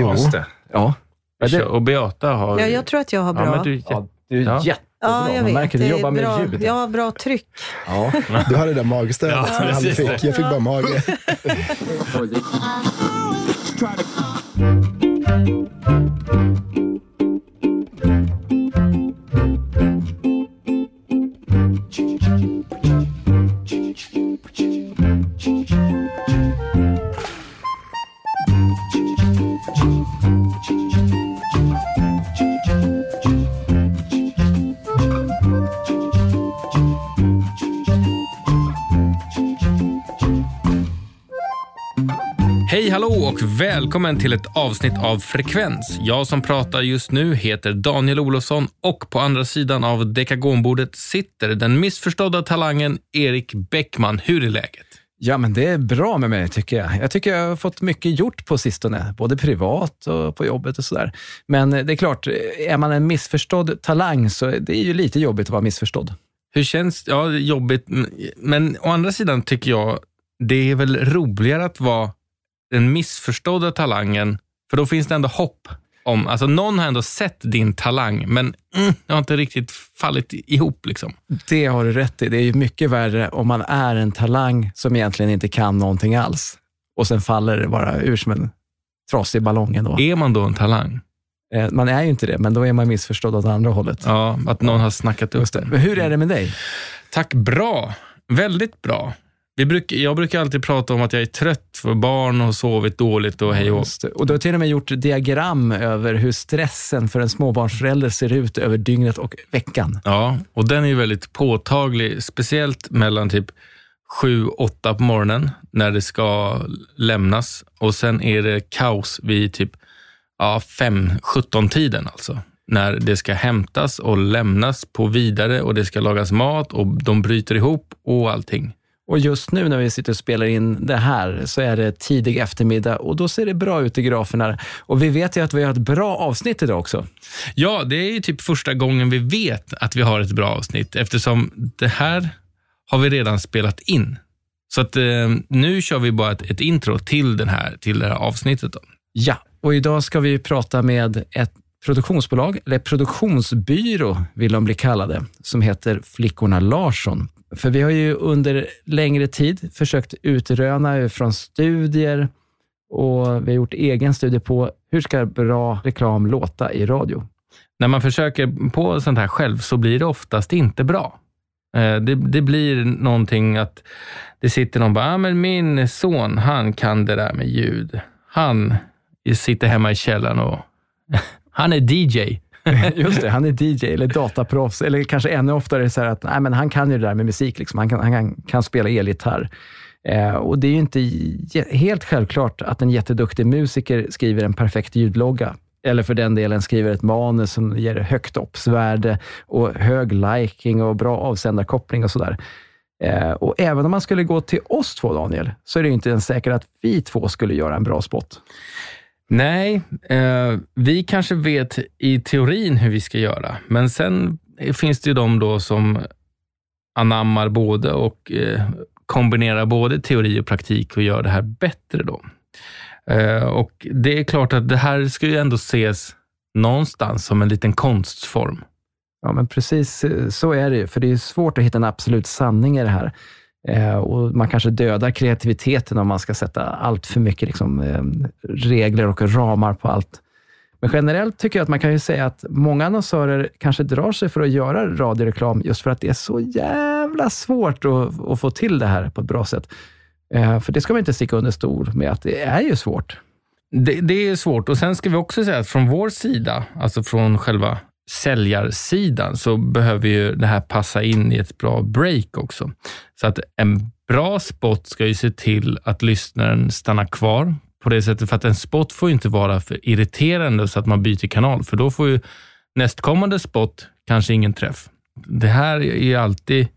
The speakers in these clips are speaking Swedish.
Jo. Just det. Ja. Det- Och Beata har... Ja, jag tror att jag har bra. Ja, men du, Ja, du är Ja. jättebra. Ja, jag Man vet. märker, du Det är jobbar med bra. ljud. Jag har bra tryck. Ja. Du har det där magstödet Ja, som jag aldrig fick. Jag fick bara mage. välkommen till ett avsnitt av Frekvens. Jag som pratar just nu heter Daniel Olofsson och på andra sidan av dekagonbordet sitter den missförstådda talangen Erik Bäckman. Hur är läget? ja, men det är bra med mig tycker jag. Jag tycker jag har fått mycket gjort på sistone, både privat och på jobbet och sådär. Men det är klart, är man en missförstådd talang så det är ju lite jobbigt att vara missförstådd. Hur känns det? Ja, jobbigt, men- men å andra sidan tycker jag det är väl roligare att vara den missförstådda talangen, för då finns det ändå hopp om, alltså någon har ändå sett din talang, men mm, det har inte riktigt fallit ihop liksom. Det har du rätt i. Det är ju mycket värre om man är en talang som egentligen inte kan någonting alls. Och sen faller det bara ur som en trasig ballong ändå. Är man då en talang? Eh, Man är ju inte det, men då är man missförstådd åt andra hållet. Ja, att någon har snackat upp Just det. Men hur är det med dig? Tack, bra. Väldigt bra. Vi bruk, jag brukar alltid prata om att jag är trött för barn och sovit dåligt och hej och. Och du har till och med gjort diagram över hur stressen för en småbarnsförälder ser ut över dygnet och veckan. Ja, och den är ju väldigt påtaglig, speciellt mellan typ 7-8 på morgonen när det ska lämnas och sen är det kaos vid typ ja, 5-17 tiden alltså. När det ska hämtas och lämnas på vidare och det ska lagas mat och de bryter ihop och allting. Och just nu när vi sitter och spelar in det här så är det tidig eftermiddag och då ser det bra ut i graferna. Och vi vet ju att vi har ett bra avsnitt idag också. Ja, det är ju typ första gången vi vet att vi har ett bra avsnitt eftersom det här har vi redan spelat in. Så att eh, nu kör vi bara ett, ett intro till, den här, till det här avsnittet. Då. Ja, och idag ska vi prata med ett produktionsbolag, eller produktionsbyrå vill de bli kallade, som heter Flickorna Larsson. För vi har ju under längre tid försökt utröna från studier och vi har gjort egen studie på hur ska bra reklam låta i radio. När man försöker på sånt här själv så blir det oftast inte bra. Eh, det, det blir någonting att det sitter någon och bara, ah, men min son, han kan det där med ljud. Han sitter hemma i källaren och han är DJ. Just det, han är DJ eller dataproffs, eller kanske ännu oftare så här att nej, men han kan ju det där med musik. Liksom. Han, kan, han kan, kan spela elgitarr. Eh, och det är ju inte helt självklart att en jätteduktig musiker skriver en perfekt ljudlogga. Eller för den delen skriver ett manus som ger högt oppsvärde och hög liking och bra avsändarkoppling och sådär. Eh, och även om man skulle gå till oss två, Daniel, så är det ju inte ens säkert att vi två skulle göra en bra spot. Nej, eh, vi kanske vet i teorin hur vi ska göra, men sen finns det ju de då som anammar både och eh, kombinerar både teori och praktik och gör det här bättre. då. Eh, och Det är klart att det här ska ju ändå ses någonstans som en liten konstform. Ja, men precis eh, så är det ju, för det är svårt att hitta en absolut sanning i det här. Eh, och Man kanske dödar kreativiteten om man ska sätta allt för mycket liksom, eh, regler och ramar på allt. Men generellt tycker jag att man kan ju säga att många annonsörer kanske drar sig för att göra radioreklam just för att det är så jävla svårt att, att få till det här på ett bra sätt. Eh, för det ska man inte sticka under stol med, att det är ju svårt. Det, det är svårt och sen ska vi också säga att från vår sida, alltså från själva säljarsidan, så behöver ju det här passa in i ett bra break också. Så att en bra spot ska ju se till att lyssnaren stannar kvar på det sättet, för att en spot får ju inte vara för irriterande så att man byter kanal, för då får ju nästkommande spot kanske ingen träff. Det här är ju alltid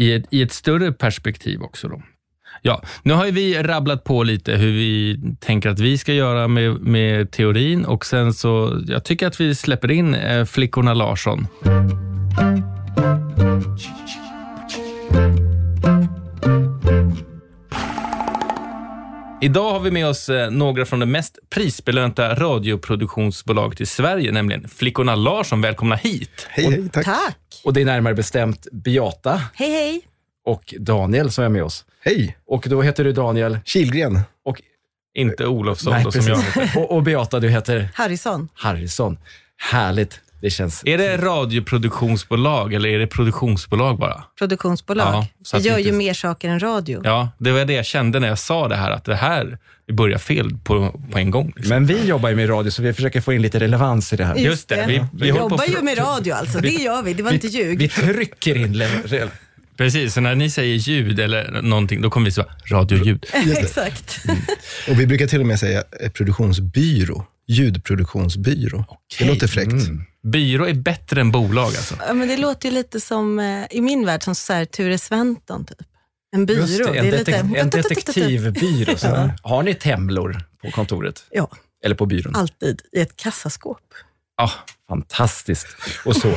i ett, i ett större perspektiv också. Då. Ja, nu har ju vi rabblat på lite hur vi tänker att vi ska göra med, med teorin och sen så, jag tycker att vi släpper in eh, flickorna Larsson. Idag har vi med oss eh, några från det mest prisbelönta radioproduktionsbolaget i Sverige, nämligen Flickorna Larsson. Välkomna hit. Hej, hej, tack. Tack. Och det är närmare bestämt Beata Hej, hej. och Daniel som är med oss. Hej, Och då heter du Daniel Kilgren. och, Inte Olofsson nej, då, som jag heter. och, och Beata, du heter Harrison. Harrison. Härligt. Det känns... Är det radioproduktionsbolag eller är det produktionsbolag bara? Produktionsbolag. Ja, så Vi gör inte- ju mer saker än radio. Ja, det var det jag kände när jag sa det här, att det här, vi börjar fel på, på en gång. Liksom. Men vi jobbar ju med radio, så vi försöker få in lite relevans i det här. Just det, vi, vi Vi jobbar ju med radio alltså. Det gör vi. Det var inte ljug. Vi trycker in... Precis, så när ni säger ljud eller någonting, då kommer vi säga radioljud. Exakt. Och vi brukar till och med säga eh, produktionsbyrå. Ljudproduktionsbyrå. Det låter fräckt. Mm. Byrå är bättre än bolag alltså. Ja, men det låter ju lite som, eh, i min värld, som så här, Ture Sventon typ. En byrå. Just det, en, är detek- en detektivbyrå. Så. Har ni temlor på kontoret? Ja, Eller på byrån? alltid i ett kassaskåp. Ja, fantastiskt. Och så.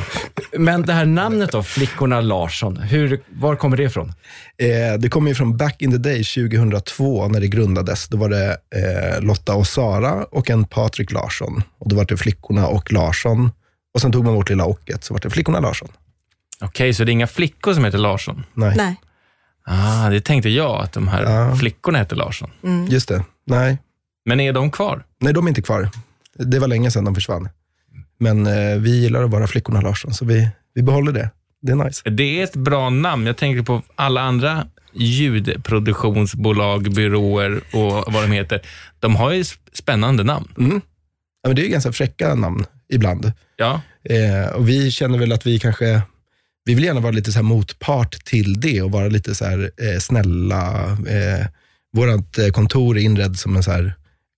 Men det här namnet då, Flickorna Larsson, hur, var kommer det ifrån? Eh, det kommer ju från back in the day, 2002, när det grundades. Då var det eh, Lotta och Sara och en Patrik Larsson. Och då var det flickorna och Larsson. Och sen tog man bort lilla ocket, så var det flickorna Larsson. Okej, så det är inga flickor som heter Larsson? Nej, Nej. Ah, det tänkte jag, att de här Ja. flickorna heter Larsson. just det. Nej. Men är de kvar? Nej, de är inte kvar. Det var länge sedan de försvann. Men eh, vi gillar att vara flickorna Larsson, så vi, vi behåller det. Det är nice. Det är ett bra namn. Jag tänker på alla andra ljudproduktionsbolag, byråer och vad de heter. De har ju sp- spännande namn. Mm. Ja, men det är ju ganska fräcka namn ibland. Ja, Eh, och vi känner väl att vi kanske, vi vill gärna vara lite så här motpart till det och vara lite så här eh, snälla. Eh, vårt eh, kontor är inredd som en så här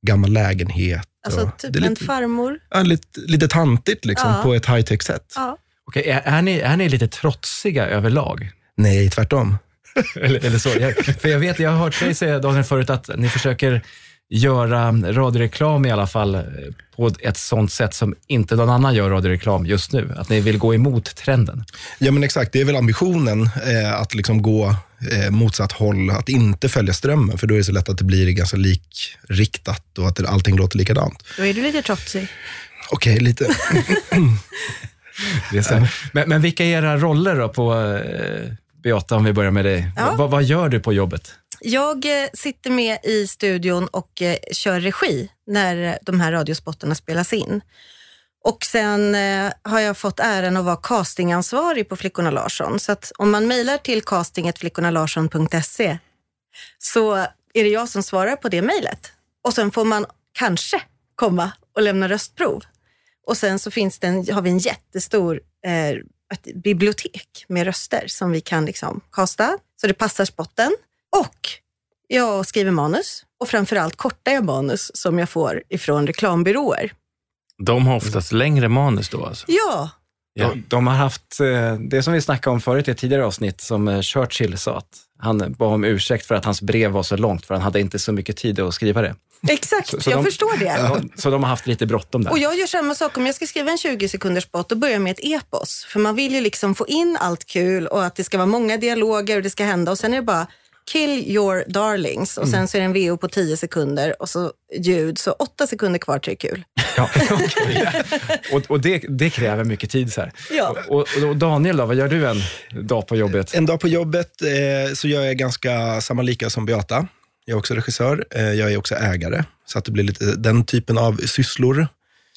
gammal lägenhet. Alltså typ det är en lite, farmor. ja, lite, lite tantigt liksom, Ja. på ett high tech sätt. Ja. Okej, är, är, ni, är ni lite trotsiga överlag? Nej, tvärtom. Eller, eller så. Jag, för jag vet, jag har hört dig säga Daniel förut att ni försöker göra radioreklam i alla fall eh, på ett sånt sätt som inte någon annan gör radioreklam just nu. Att ni vill gå emot trenden. Ja, men exakt. Det är väl ambitionen eh, att liksom gå eh, motsatt håll, att inte följa strömmen, för då är det så lätt att det blir ganska likriktat och att allting låter likadant. Då är du lite trotsig. Okej, lite. Det är så här. Men, men vilka är era roller då på eh, Beata, om vi börjar med dig? Ja. Vad, vad gör du på jobbet? Jag eh, sitter med i studion och eh, kör regi när eh, de här radiospotterna spelas in. Och sen har jag fått äran att vara castingansvarig på Flickorna Larsson. Så att om man mejlar till castingetflickornalarsson.se så är det jag som svarar på det mejlet. Och sen får man kanske komma och lämna röstprov. Och sen så finns det en, har vi en jättestor eh, ett bibliotek med röster som vi kan liksom kasta så det passar spotten. Och jag skriver manus och framförallt kortar jag manus som jag får ifrån reklambyråer. de har oftast längre manus då alltså. Ja, Ja. De, de har haft, eh, det som vi snackade om förut i ett tidigare avsnitt, som eh, Churchill sa, att han bad om ursäkt för att hans brev var så långt, för han hade inte så mycket tid att skriva det. exakt. Så- så jag de- förstår det. De, så de har haft lite bråttom där. Och jag gör samma sak om jag ska skriva en 20 sekunders spot, då börjar jag med ett epos. För man vill ju liksom få in allt kul och att det ska vara många dialoger och det ska hända och sen är det bara kill your darlings och sen så är det en VO på 10 sekunder och så ljud, så 8 sekunder kvar till det är kul. Ja, okej. och och det, det kräver mycket tid. Så här. Ja. Och, och, och Daniel, då, vad gör du en dag på jobbet? En dag på jobbet eh, så gör jag ganska samma lika som Beata. Jag är också regissör. Eh, jag är också ägare, så att det blir lite den typen av sysslor.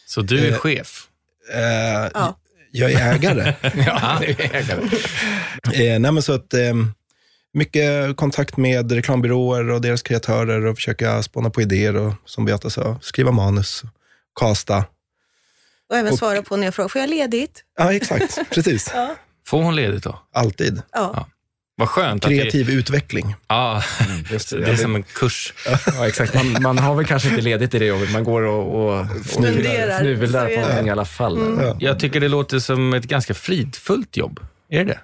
Så du är Eh, chef? Eh, Ja. Jag är ägare. Ja, är ägare. eh, nej, men så att, eh, mycket kontakt med reklambyråer och deras kreatörer och försöka spåna på idéer och som Beata sa, skriva manus, casta. Och även Och- svara på när jag frågar, får jag ledigt? Ja, exakt. Precis. Får hon ledigt då? Alltid. Ja. Vad skönt. Att det, Kreativ utveckling. ja, Just det är som en kurs. Ja, exakt. Man, man har väl kanske inte ledigt i det jobbet. Man går och, och, fnular på det. någonting i alla fall. Ja. Jag tycker det låter som ett ganska fridfullt jobb. Är det det?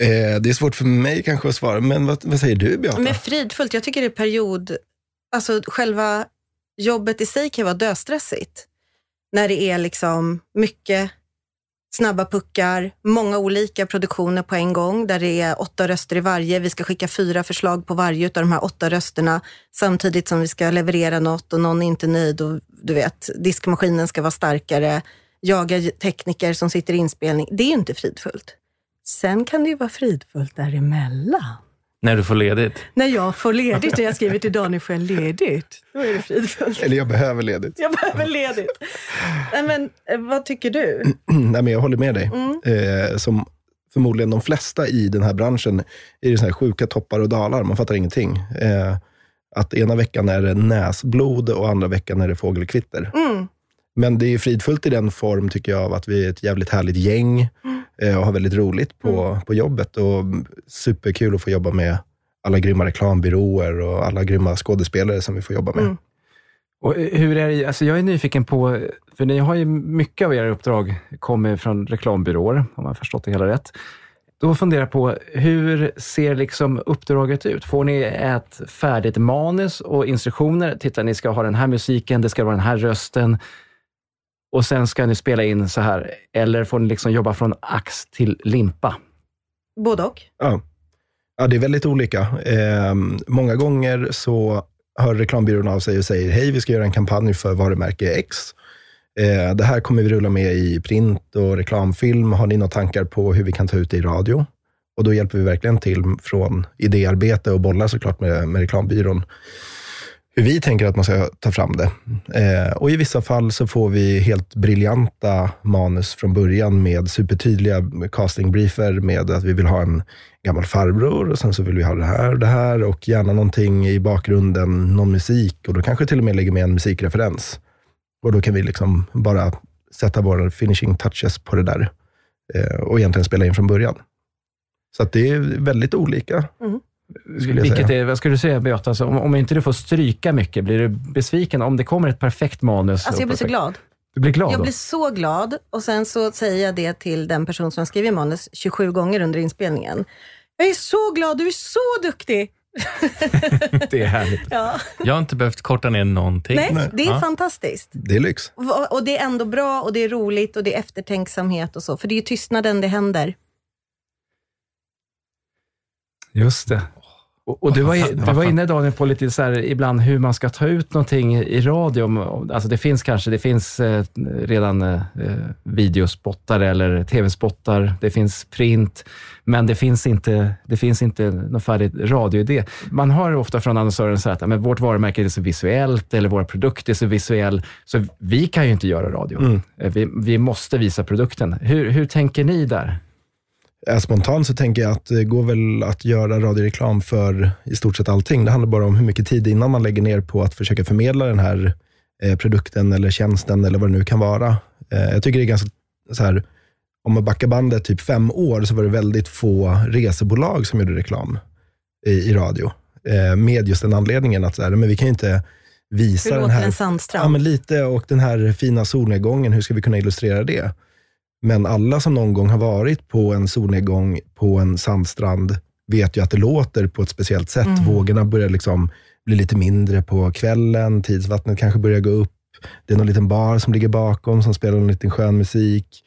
Eh, det är svårt för mig kanske att svara, men vad, vad säger du Beata? Men fridfullt, jag tycker det är period, alltså själva jobbet i sig kan vara döstressigt. När det är liksom mycket snabba puckar, många olika produktioner på en gång där det är åtta röster i varje. Vi ska skicka fyra förslag på varje av de här åtta rösterna samtidigt som vi ska leverera något och någon är inte nöjd och du vet, diskmaskinen ska vara starkare. Jaga tekniker som sitter i inspelning. Det är ju inte fridfullt. Sen kan det ju vara fridfullt däremellan. När du får ledigt. När jag får ledigt och jag skriver till Daniel, får jag ledigt? Då är det fridfullt. Eller jag behöver ledigt. Jag behöver ledigt. Nej, men eh, vad tycker du? Nej, men jag håller med dig. Mm. Eh, som förmodligen de flesta i den här branschen är det så här sjuka toppar och dalar. Man fattar ingenting. Eh, att ena veckan är det näsblod och andra veckan är det fågelkvitter. Mm. Men det är fridfullt i den form, tycker jag, av att vi är ett jävligt härligt gäng eh, och har väldigt roligt på, på jobbet. Och superkul att få jobba med alla grymma reklambyråer och alla grymma skådespelare som vi får jobba med. Mm. Och hur är det, alltså jag är nyfiken på, för ni har ju mycket av era uppdrag kommer från reklambyråer, om jag har förstått det hela rätt. Då funderar jag på, hur ser liksom uppdraget ut? Får ni ett färdigt manus och instruktioner? Titta, ni ska ha den här musiken, det ska vara den här rösten och sen ska ni spela in så här. Eller får ni liksom jobba från ax till limpa? Både och. Ja. ja, det är väldigt olika. Eh, många gånger så hör reklambyrån av sig och säger, hej, vi ska göra en kampanj för varumärke X. Eh, det här kommer vi rulla med i print och reklamfilm. Har ni några tankar på hur vi kan ta ut det i radio? Och då hjälper vi verkligen till från idéarbete och bollar såklart med, med reklambyrån hur vi tänker att man ska ta fram det. Eh, och I vissa fall så får vi helt briljanta manus från början med supertydliga castingbriefer med att vi vill ha en gammal farbror och sen så vill vi ha det här och det här och gärna någonting i bakgrunden, någon musik och då kanske till och med lägger med en musikreferens. Och då kan vi liksom bara sätta våra finishing touches på det där eh, och egentligen spela in från början. Så att det är väldigt olika. Mm. Skulle Vilket är, vad skulle du säga Beata, alltså, om, om inte du får stryka mycket, blir du besviken om det kommer ett perfekt manus? Alltså jag blir så perfekt- glad. Du blir glad Jag då? blir så glad och sen så säger jag det till den person som har skrivit manus 27 gånger under inspelningen. Jag är så glad, du är så duktig. Det är härligt. Ja. Jag har inte behövt korta ner någonting. Nej, det är Ja. fantastiskt. Det är lyx. Och, och det är ändå bra och det är roligt och det är eftertänksamhet och så. För det är ju tystnaden det händer. Just det. Och, och du, var, du var inne Daniel på lite så här, ibland hur man ska ta ut någonting i radio. Alltså det finns kanske det finns eh, redan eh, videospottar eller tv-spottar. Det finns print, men det finns inte, det finns inte någon färdig radioidé. Man hör ofta från annonsören så här att "Ja, men vårt varumärke är så visuellt eller våra produkter är så visuell, så vi kan ju inte göra radio. Eh, Vi, vi måste visa produkten. Hur, hur tänker ni där? Spontant så tänker jag att det går väl att göra radioreklam för i stort sett allting. Det handlar bara om hur mycket tid innan man lägger ner på att försöka förmedla den här eh, produkten eller tjänsten eller vad det nu kan vara. Eh, jag tycker det är ganska så här, om man backar bandet typ fem år så var det väldigt få resebolag som gjorde reklam i, i radio. Eh, med just den anledningen att så här, men vi kan ju inte visa Hur den låter här en sandstrand? Ja, men lite. Och den här fina solnedgången, hur ska vi kunna illustrera det? Men alla som någon gång har varit på en solnedgång på en sandstrand vet ju att det låter på ett speciellt sätt. Mm. Vågorna börjar liksom bli lite mindre på kvällen, tidsvattnet kanske börjar gå upp. Det är någon liten bar som ligger bakom som spelar en liten skön musik.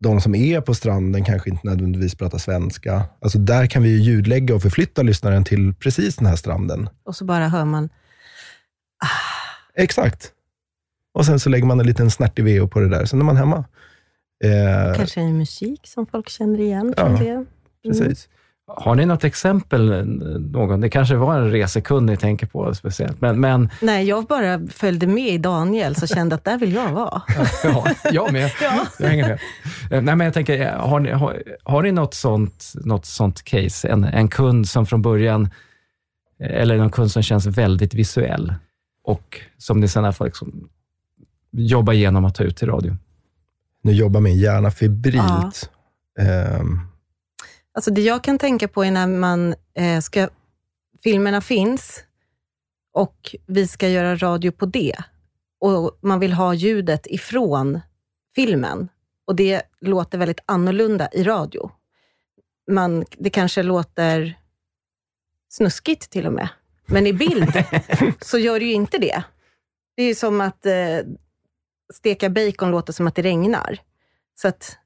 De som är på stranden kanske inte nödvändigtvis pratar svenska. Alltså där kan vi ju ljudlägga och förflytta lyssnaren till precis den här stranden. Och så bara hör man, Exakt. Och sen så lägger man en liten snärtig VO på det där, sen är man hemma. Eh, kanske en musik som folk känner igen Ja. från det. Mm. precis. Har ni något exempel? eh, Någon? Det kanske var en resekund ni tänker på speciellt, men, men Nej, jag bara följde med i Daniel, så kände att där vill jag vara. ja, jag med. Jag hänger med. Eh, Nej, men jag tänker, eh, har ni, har, har ni något, sånt, något sånt case? En, en kund som från början, eller en kund som känns väldigt visuell och som ni sen får liksom jobba igenom att ta ut till radio? Nu jobbar min hjärna febrilt. Ehm, Alltså det jag kan tänka på är när man eh, ska, filmerna finns och vi ska göra radio på det. Och man vill ha ljudet ifrån filmen. Och det låter väldigt annorlunda i radio. Man, det kanske låter snuskigt till och med. Men i bild så gör det ju inte det. Det är ju som att eh, steka bacon låter som att det regnar. Så att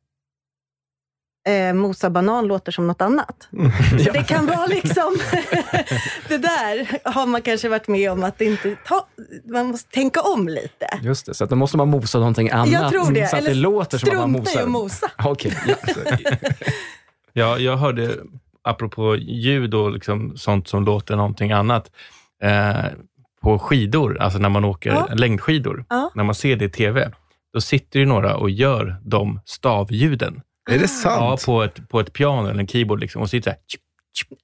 eh, mosa banan låter som något annat. Så det kan vara liksom, det där har man kanske varit med om att det inte ta, man måste tänka om lite. Just det, så att då måste man mosa någonting annat. Jag tror det. Så att det låter som att man strunta i mosar. att mosa. Ja. Ja, jag hörde, apropå ljud och liksom sånt som låter någonting annat, eh, på skidor, alltså när man åker Ja. längdskidor, Ja. när man ser det i TV, då sitter ju några och gör de stavljuden. Är det Ja, sant? på ett, på ett piano eller en keyboard liksom, och sitter så här.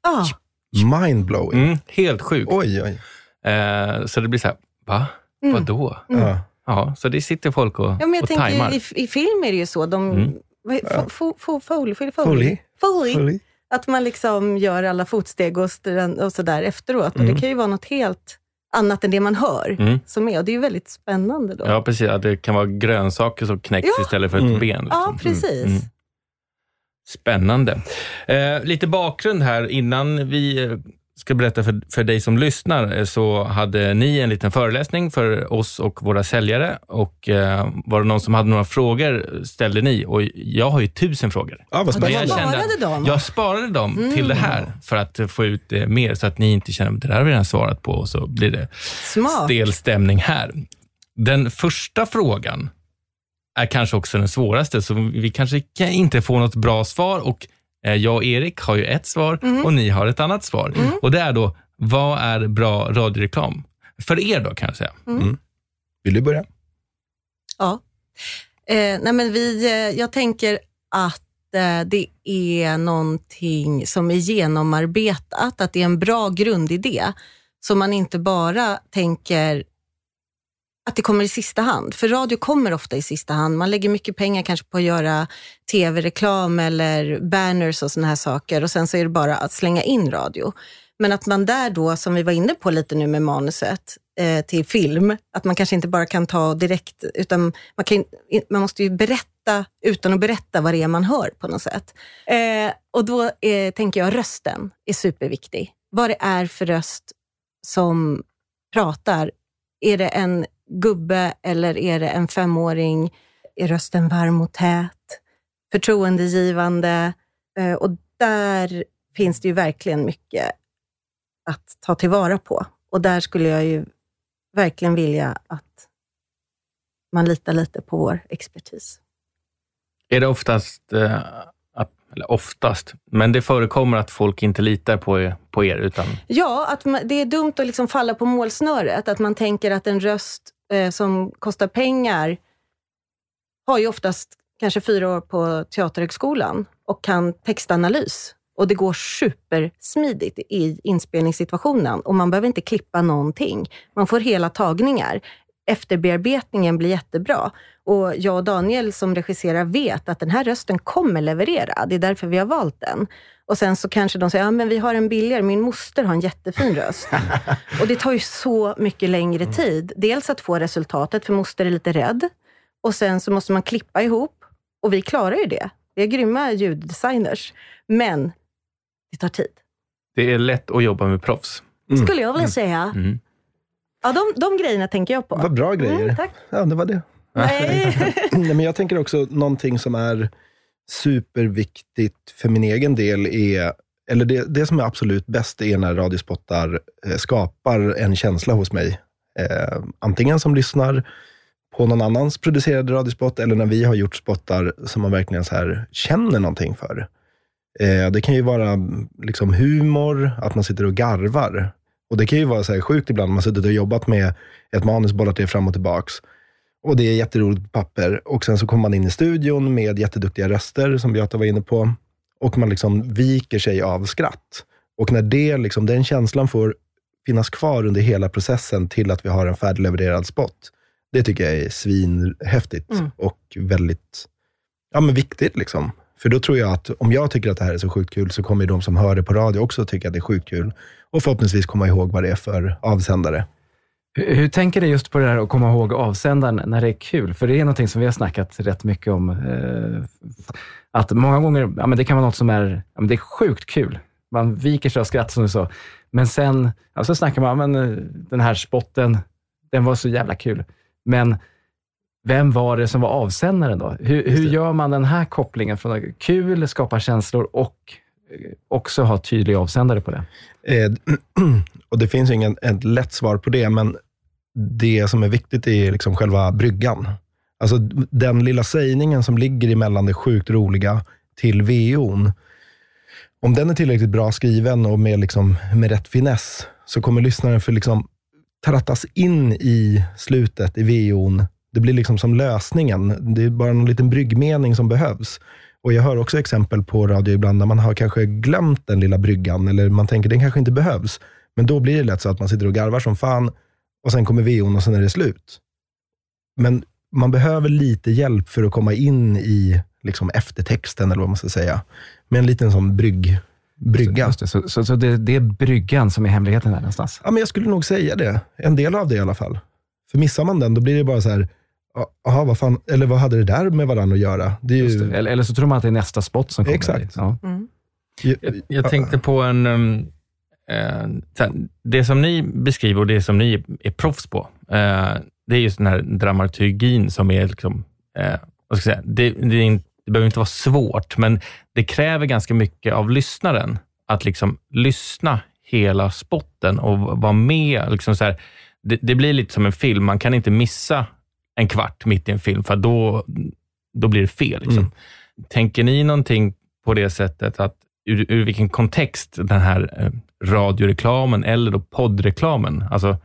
Ja, Mindblowing. Mm, helt sjukt. Oj, oj. Eh, så det blir så här, va? Mm. Vadå? Ja. Ja, så det sitter folk och, ja men jag och tänker tajmar. i, i film är det ju så. De, Mm. vad är- fo, fo, fo, foley, foley, Foley. Att man liksom gör alla fotsteg och, och sådär efteråt. Och Mm. det kan ju vara något helt annat än det man hör Mm. som är. Och det är ju väldigt spännande då. Ja, precis. Att det kan vara grönsaker som knäcks Ja. istället för ett Mm. ben. Liksom. Ja, precis. Mm, mm. Spännande. Eh, lite bakgrund här innan vi eh, ska berätta för, för dig som lyssnar, eh, så hade ni en liten föreläsning för oss och våra säljare. Och eh, Var det någon som hade några frågor ställde ni och jag har ju tusen frågor. Ja, vad jag spännande. kände sparade dem? Jag sparade dem Mm. till det här för att få ut eh, mer så att ni inte känner att det där har vi redan svarat på och så blir det Smart. stel stämning här. Den första frågan är kanske också den svåraste, så vi kanske kan inte får något bra svar och jag och Erik har ju ett svar Mm. och ni har ett annat svar. Och det är då, vad är bra radioreklam? För er då kan jag säga. Vill du börja? Ja. Eh, nej men vi, eh, jag tänker att eh, det är någonting som är genomarbetat, att det är en bra grundidé. Så man inte bara tänker att det kommer i sista hand. För radio kommer ofta i sista hand. Man lägger mycket pengar kanske på att göra tv-reklam eller banners och såna här saker och sen så är det bara att slänga in radio. Men att man där då, som vi var inne på lite nu med manuset eh, till film, att man kanske inte bara kan ta direkt, utan man, kan, man måste ju berätta utan att berätta vad det är man hör på något sätt. Eh, och då eh, tänker jag rösten är superviktig. Vad det är för röst som pratar. Är det en gubbe eller är det en femåring? Är rösten varm och tät? Förtroendegivande? Eh, och där finns det ju verkligen mycket att ta tillvara på. Och där skulle jag ju verkligen vilja att man litar lite på vår expertis. Är det oftast, eh, eller oftast, men det förekommer att folk inte litar på er, på er utan Ja, att man, det är dumt att liksom falla på målsnöret. Att man tänker att en röst eh, som kostar pengar har ju oftast kanske fyra år på Teaterhögskolan och kan textanalys. Och det går supersmidigt i inspelningssituationen och man behöver inte klippa någonting. Man får hela tagningar. Efterbearbetningen blir jättebra. Och jag och Daniel som regisserar vet att den här rösten kommer leverera. Det är därför vi har valt den. Och sen så kanske de säger, ja men vi har en billigare, min moster har en jättefin röst. och det tar ju så mycket längre tid. Dels att få resultatet, för moster är lite rädd. Och sen så måste man klippa ihop. Och vi klarar ju det. Vi är grymma ljuddesigners. Men det tar tid, det är lätt att jobba med proffs. Mm. skulle jag vilja säga. Mm. Ja, de, de grejerna tänker jag på. Vad bra grejer. Mm, tack. Ja, det var det. Nej. Nej, men jag tänker också någonting som är superviktigt för min egen del är, eller det, det som är absolut bäst är när radiospottar eh, skapar en känsla hos mig. Eh, antingen som lyssnar på någon annans producerade radiospot, eller när vi har gjort spottar som man verkligen så här känner någonting för. Eh, det kan ju vara liksom humor, att man sitter och garvar. Och Det kan ju vara så här sjukt ibland, man har suttit och jobbat med ett manus, bollat det fram och tillbaks. Och det är jätteroligt på papper. Och sen så kommer man in i studion med jätteduktiga röster, som Beata var inne på. Och man liksom viker sig av skratt. Och när det, liksom, den känslan får finnas kvar under hela processen till att vi har en färdiglevererad spot. Det tycker jag är svinhäftigt Mm. och väldigt ja, men viktigt. Liksom. För då tror jag att om jag tycker att det här är så sjukt kul, så kommer de som hör det på radio också tycka att det är sjukt kul. Och förhoppningsvis komma ihåg vad det är för avsändare. Hur, tänker du just på det där att komma ihåg avsändaren när det är kul? För det är någonting som vi har snackat rätt mycket om. Eh, att många gånger, ja, men det kan vara något som är, ja, men det är sjukt kul. Man viker sig av skratt som du sa. Men sen ja, så snackar man, men eh, den här spotten, den var så jävla kul. Men vem var det som var avsändaren då? Hur, hur gör man den här kopplingen från att kul, skapa känslor och eh, också ha tydlig avsändare på det? Eh, och Det finns ingen ett lätt svar på det, men det som är viktigt är liksom själva bryggan. Alltså den lilla sägningen som ligger emellan det sjukt roliga till VO'n. Om den är tillräckligt bra skriven och med, liksom, med rätt finess, så kommer lyssnaren för liksom trattas in i slutet i VO'n. Det blir liksom som lösningen. Det är bara en liten bryggmening som behövs. Och Jag hör också exempel på radio ibland, där man har kanske glömt den lilla bryggan, eller man tänker den kanske inte behövs. Men då blir det lätt så att man sitter och garvar som fan, och sen kommer VO'n och sen är det slut. Men man behöver lite hjälp för att komma in i liksom eftertexten, eller vad man ska säga. Med en liten sån brygg, brygga. Just det, så så, så det, det är bryggan som är hemligheten där någonstans? Ja, men jag skulle nog säga det. En del av det i alla fall. För missar man den, då blir det bara så här, jaha, vad fan, eller vad hade det där med varandra att göra? Det är ju, Eller, eller så tror man att det är nästa spot som kommer. Exakt. Ja. Mm. Jag, jag tänkte på en... det som ni beskriver och det som ni är proffs på, eh, det är just den här dramaturgin som är... Liksom, eh, vad ska jag säga, det, det, inte, det behöver inte vara svårt, men det kräver ganska mycket av lyssnaren att liksom lyssna hela spotten och vara med. Liksom så här, det, det blir lite som en film. Man kan inte missa en kvart mitt i en film, för då, då blir det fel. Liksom. Mm. Tänker ni någonting på det sättet att ur, ur vilken kontext den här eh, radioreklamen eller då poddreklamen, alltså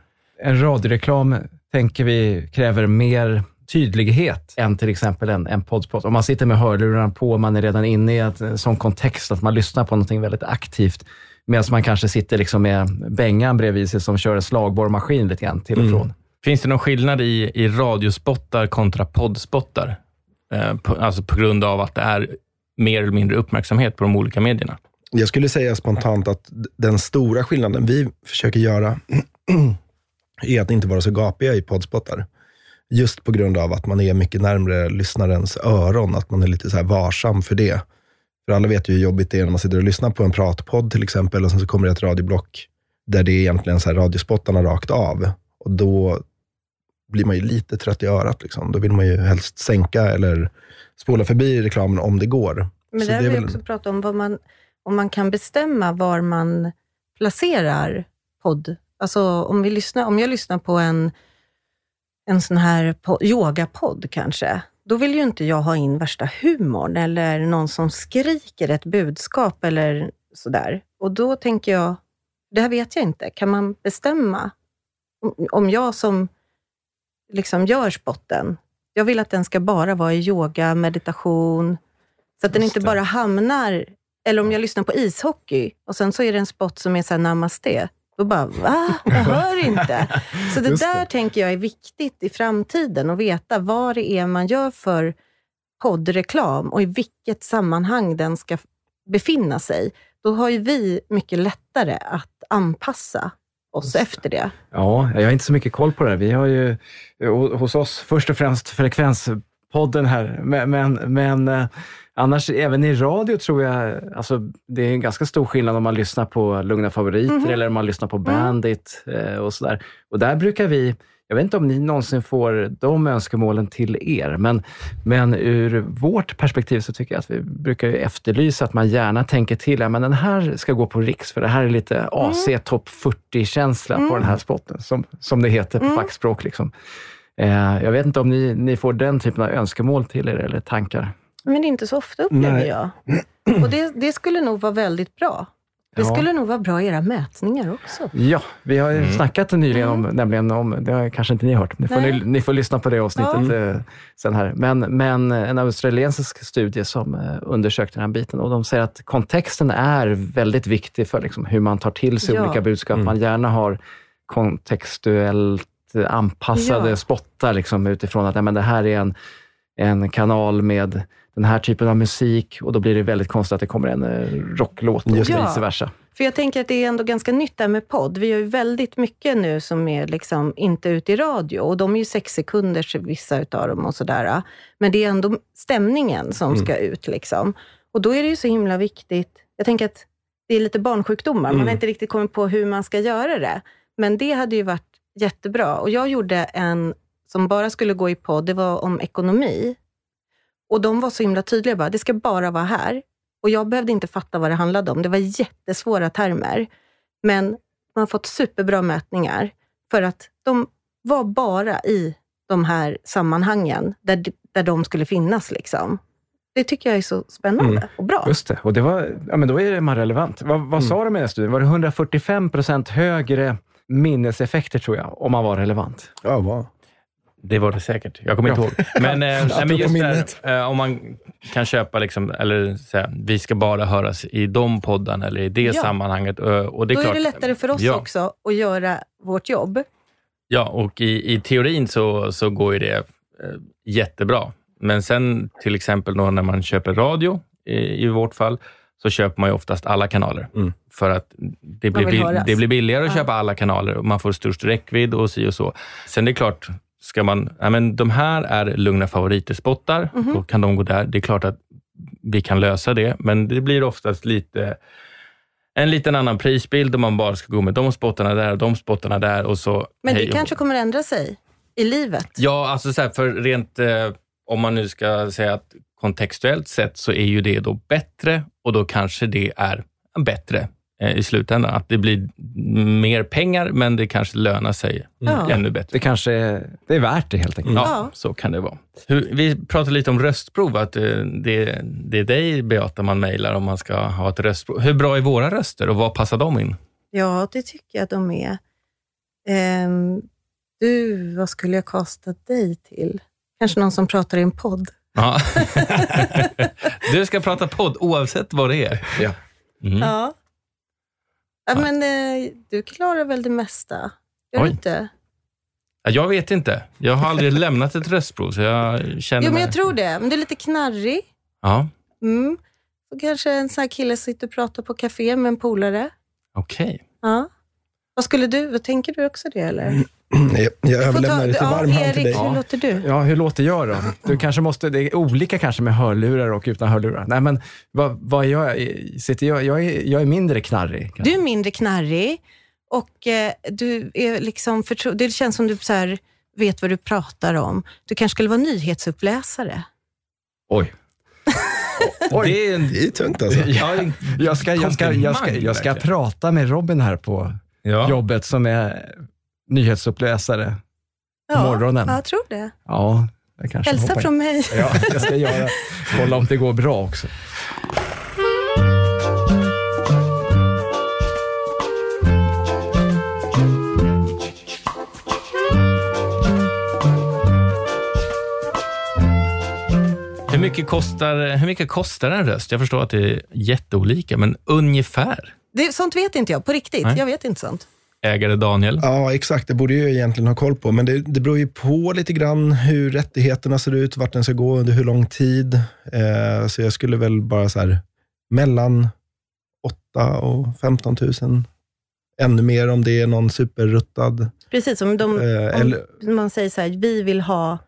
En radioreklam tänker vi kräver mer tydlighet än till exempel en, en poddspot. Om man sitter med hörlurarna på, man är redan inne i en sån kontext att man lyssnar på någonting väldigt aktivt, medan man kanske sitter liksom med Bengan bredvid sig som kör en slagborrmaskin lite grann till och Mm. från. Finns det någon skillnad i, i radiospottar kontra poddspottar? Eh, på, alltså på grund av att det är mer eller mindre uppmärksamhet på de olika medierna. Jag skulle säga spontant att den stora skillnaden vi försöker göra är att inte vara så gapiga i poddspottar. Just på grund av att man är mycket närmre lyssnarens öron, att man är lite så här varsam för det. För alla vet ju hur jobbigt det är när man sitter och lyssnar på en pratpodd till exempel och sen så kommer det ett radioblock där det är egentligen så här radiospottarna rakt av. Och då blir man ju lite trött i örat. Liksom. Då vill man ju helst sänka eller spola förbi reklamen om det går. Men Så där det är vill väl- också prata om vad man, om man kan bestämma var man placerar podd. Alltså om, vi lyssnar, om jag lyssnar på en, en sån här po- yogapodd kanske, då vill ju inte jag ha in värsta humorn eller någon som skriker ett budskap eller sådär. Och då tänker jag, det här vet jag inte, kan man bestämma? Om- jag som liksom gör spotten, jag vill att den ska bara vara i yoga, meditation, så att den Just inte det. bara hamnar, eller om jag lyssnar på ishockey och sen så är det en spot som är så här namaste. Då bara, va? Jag hör inte. Så det Just där det. tänker jag är viktigt i framtiden, att veta vad det är man gör för poddreklam och i vilket sammanhang den ska befinna sig. Då har ju vi mycket lättare att anpassa oss efter det. Ja, jag har inte så mycket koll på det. Vi har ju eh, hos oss först och främst Frekvenspodden här, men, men, men eh, annars även i radio tror jag, alltså det är en ganska stor skillnad om man lyssnar på Lugna favoriter Mhm. eller om man lyssnar på Bandit eh, och sådär. Och där brukar vi, jag vet inte om ni någonsin får de önskemålen till er, men, men ur vårt perspektiv så tycker jag att vi brukar efterlysa att man gärna tänker till, ja, men den här ska gå på Riks, för det här är lite AC topp 40-känsla på den här spotten, som, som det heter på fackspråk. Liksom. Eh, jag vet inte om ni, ni får den typen av önskemål till er eller tankar? Men det är inte så ofta upplever Nej. jag. Och det, det skulle nog vara väldigt bra. Det Ja. skulle nog vara bra i era mätningar också. Ja, vi har ju snackat nyligen om, nämligen om, det har kanske inte ni hört, ni får, ni, ni får lyssna på det avsnittet eh, sen här. Men, men en australiensisk studie som eh, undersökte den här biten och de säger att kontexten är väldigt viktig för liksom, hur man tar till sig Ja. olika budskap. Man gärna har kontextuellt eh, anpassade Ja. spottar liksom, utifrån att ja, men det här är en, en kanal med den här typen av musik och då blir det väldigt konstigt att det kommer en eh, rocklåt och det. vice versa. För jag tänker att det är ändå ganska nytt där med podd. Vi gör ju väldigt mycket nu som är liksom inte ute i radio och de är ju sex sekunders vissa utav dem och sådär. Men det är ändå stämningen som ska ut liksom. Och då är det ju så himla viktigt. Jag tänker att det är lite barnsjukdomar. Man Mm. har inte riktigt kommit på hur man ska göra det. Men det hade ju varit jättebra. Och jag gjorde en som bara skulle gå i podd, det var om ekonomi. Och de var så himla tydliga, bara, det ska bara vara här. Och jag behövde inte fatta vad det handlade om. Det var jättesvåra termer. Men man har fått superbra mätningar för att de var bara i de här sammanhangen där, där de skulle finnas. Liksom. Det tycker jag är så spännande Mm. och bra. Just det. Och det var, ja, men då är man relevant. Vad, vad sa de i den studien? Var det 145 procent högre minneseffekter, tror jag, om man var relevant? Ja, vad? Det var det säkert. Jag kommer inte Ja. ihåg. Men, eh, nej, men just där, eh, om man kan köpa, liksom, eller säga, vi ska bara höras i de poddarna eller i det Ja. sammanhanget. eh, Och det är Då klart, är det lättare för oss ja, också att göra vårt jobb. Ja, och i, i teorin så, så går ju det eh, jättebra. Men sen till exempel då när man köper radio, i, i vårt fall, så köper man ju oftast alla kanaler. Mm. För att det blir, bill- det blir billigare att Ja. köpa alla kanaler och man får störst räckvidd och si och så. Sen det är klart, ska man, ja, men de här är lugna favoriter-spottar, Mhm. då kan de gå där. Det är klart att vi kan lösa det, men det blir oftast lite en liten annan prisbild om man bara ska gå med de spottarna där och de spottarna där och så Men det kanske kommer ändra sig i livet. Ja, alltså så här, för rent, eh, om man nu ska säga att kontextuellt sett så är ju det då bättre och då kanske det är bättre eh, i slutändan. Att det blir mer pengar, men det kanske lönar sig Ja. ännu bättre. Det kanske är, det är värt det helt enkelt. Ja, Ja. så kan det vara. Hur, vi pratade lite om röstprov, att eh, det, det är dig, Beata, man mejlar om man ska ha ett röstprov. Hur bra är våra röster och vad passar de in? Ja, det tycker jag de är. Ehm, du, vad skulle jag kasta dig till? Kanske någon som pratar i en podd? Ja. du ska prata podd oavsett vad det är. Ja. Mm. Ja. ja men eh, du klarar väl det mesta? Gör Oj. du inte? Ja, Jag vet inte. Jag har aldrig lämnat ett röstprov, så jag känner Jo, men mig... jag tror det. Men du är lite knarrig. Ja, Mm. Och kanske en sån här kille sitter och pratar på café med en polare. okej. Ja. Vad skulle du, vad tänker du också det eller? Jag, jag överlämnar ja, varm hand Erik, till dig. hur låter du? Ja, hur låter jag då? Du kanske måste, det är olika kanske med hörlurar och utan hörlurar. Nej, men vad, vad jag? Sitter jag, jag, är, jag är mindre knarrig. kanske. Du är mindre knarrig och eh, du är liksom förtro- det känns som du så här, vet vad du pratar om. Du kanske skulle vara nyhetsuppläsare. Oj. Oj. Det är en... Det är tungt alltså. Ja, Jag ska, jag, ska, jag, ska, jag ska prata med Robin här på Ja. jobbet som är nyhetsuppläsare. Ja, Morgonen. Ja, jag tror det. Ja, jag kanske Hälsa hoppar från mig. Ja, jag ska göra. Kolla om det går bra också. Hur, mycket kostar, hur mycket kostar en röst? Jag förstår att det är jätteolika, men ungefär. Det, sånt vet inte jag, på riktigt. Nej. Jag vet inte sånt. Ägare Daniel? Ja, exakt. Det borde jag egentligen ha koll på. Men det, det beror ju på lite grann hur rättigheterna ser ut, vart den ska gå, under hur lång tid. Eh, så jag skulle väl bara så här, mellan 8 och 15 000. Ännu mer om det är någon superruttad. Precis, om, de, Eh, om eller- man säger så här, vi vill ha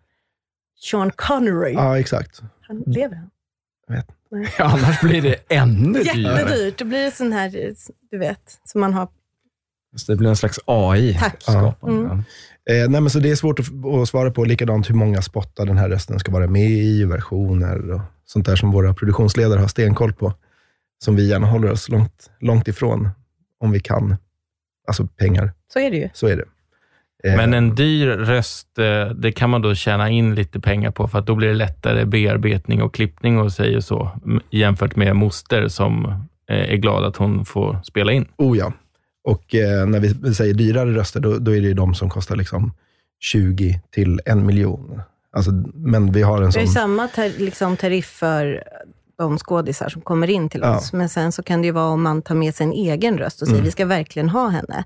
Sean Connery. Ja, exakt. Han lever han? Annars blir det ännu dyrare. Jättedyrt. Då blir det sån här, du vet, som man har. Så det blir en slags AI. Tack. skapande. Mm. Eh, nej, men så det är svårt att, att svara på. Likadant hur många spottar den här rösten ska vara med i, versioner och sånt där som våra produktionsledare har stenkoll på. Som vi gärna håller oss långt, långt ifrån, om vi kan. Alltså pengar, Så är det ju. så är det. Eh, Men en dyr röst, eh, det kan man då tjäna in lite pengar på, för att då blir det lättare bearbetning och klippning och sig och så, jämfört med moster som eh, är glad att hon får spela in. Oh ja. Och eh, när vi säger dyrare röster, då, då är det ju de som kostar liksom 20 till en miljon. Alltså, men vi har en Det är sån... samma tar, liksom, tariff för de skådisar som kommer in till Ja. oss. Men sen så kan det ju vara om man tar med sig en egen röst och säger Mm. vi ska verkligen ha henne.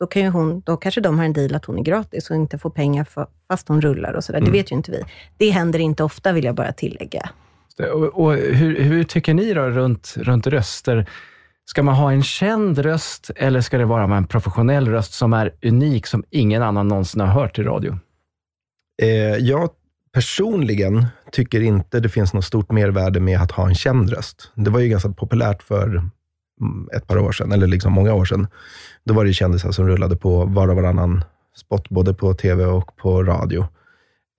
Då, kan ju hon, då kanske de har en deal att hon är gratis och inte får pengar för, fast hon rullar och sådär. Mm. Det vet ju inte vi. Det händer inte ofta, vill jag bara tillägga. Och, och hur, hur tycker ni då runt, runt röster? Ska man ha en känd röst eller ska det vara en professionell röst som är unik, som ingen annan någonsin har hört i radio? Eh, jag personligen tycker inte det finns något stort mervärde med att ha en känd röst. Det var ju ganska populärt för mm, ett par år sedan, eller liksom många år sedan. Då var det kändisar som rullade på var och varannan spot, både på tv och på radio.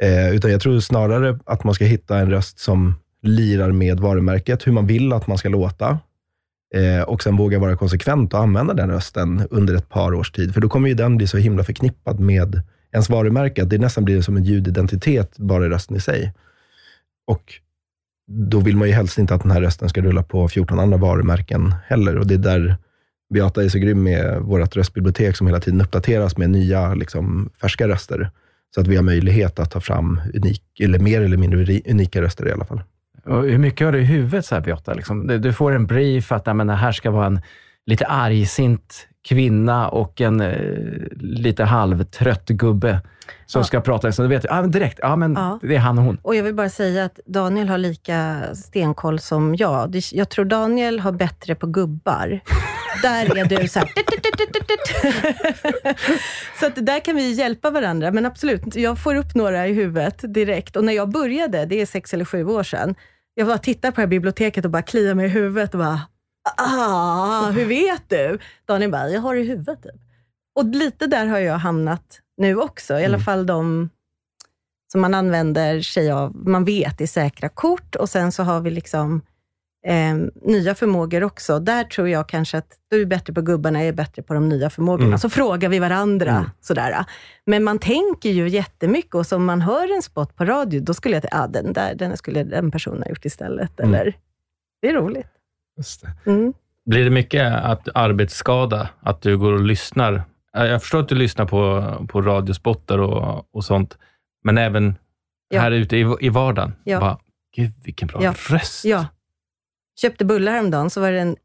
Eh, utan jag tror snarare att man ska hitta en röst som lirar med varumärket, hur man vill att man ska låta. Eh, och sen våga vara konsekvent och använda den rösten under ett par års tid. För då kommer ju den bli så himla förknippad med ens varumärke, att det nästan blir som en ljudidentitet, bara i rösten i sig. Och då vill man ju helst inte att den här rösten ska rulla på 14 andra varumärken heller. Och det är där Beata är så grym med vårt röstbibliotek, som hela tiden uppdateras med nya, liksom, färska röster. Så att vi har möjlighet att ta fram unik, eller mer eller mindre unika röster i alla fall. Och hur mycket har du i huvudet, så här, Beata? Liksom, du, du får en brief att men, det här ska vara en lite argsint kvinna och en eh, lite halvtrött gubbe som Ja. ska prata. Så du vet ah, direkt, ja, men Ja. det är han och hon. Och jag vill bara säga att Daniel har lika stenkoll som jag. Jag tror Daniel har bättre på gubbar. Där är du så här... så att där kan vi hjälpa varandra. Men absolut, jag får upp några i huvudet direkt. Och när jag började, det är sex eller sju år sedan, jag bara tittade på det här biblioteket och bara kliade mig i huvudet och bara, ah, hur vet du? Daniel bara, jag har det i huvudet. Typ. Och lite där har jag hamnat nu också. I alla fall de som man använder sig av, man vet är säkra kort och sen så har vi liksom eh, nya förmågor också. Där tror jag kanske att du är bättre på gubbarna, jag är bättre på de nya förmågorna. Mm. Så frågar vi varandra. Mm. Sådär. Men man tänker ju jättemycket och som man hör en spot på radio, då skulle jag tänka, ah, den där den skulle den personen ha gjort istället. Mm. Eller, det är roligt. Det. Mm. Blir det mycket att arbetsskada, att du går och lyssnar? Jag förstår att du lyssnar på, på radiospottar och, och sånt, men även Ja. här ute i, i vardagen. Ja. Bara, Gud, vilken bra Ja. röst. Ja. Köpte bullar häromdagen, så var det en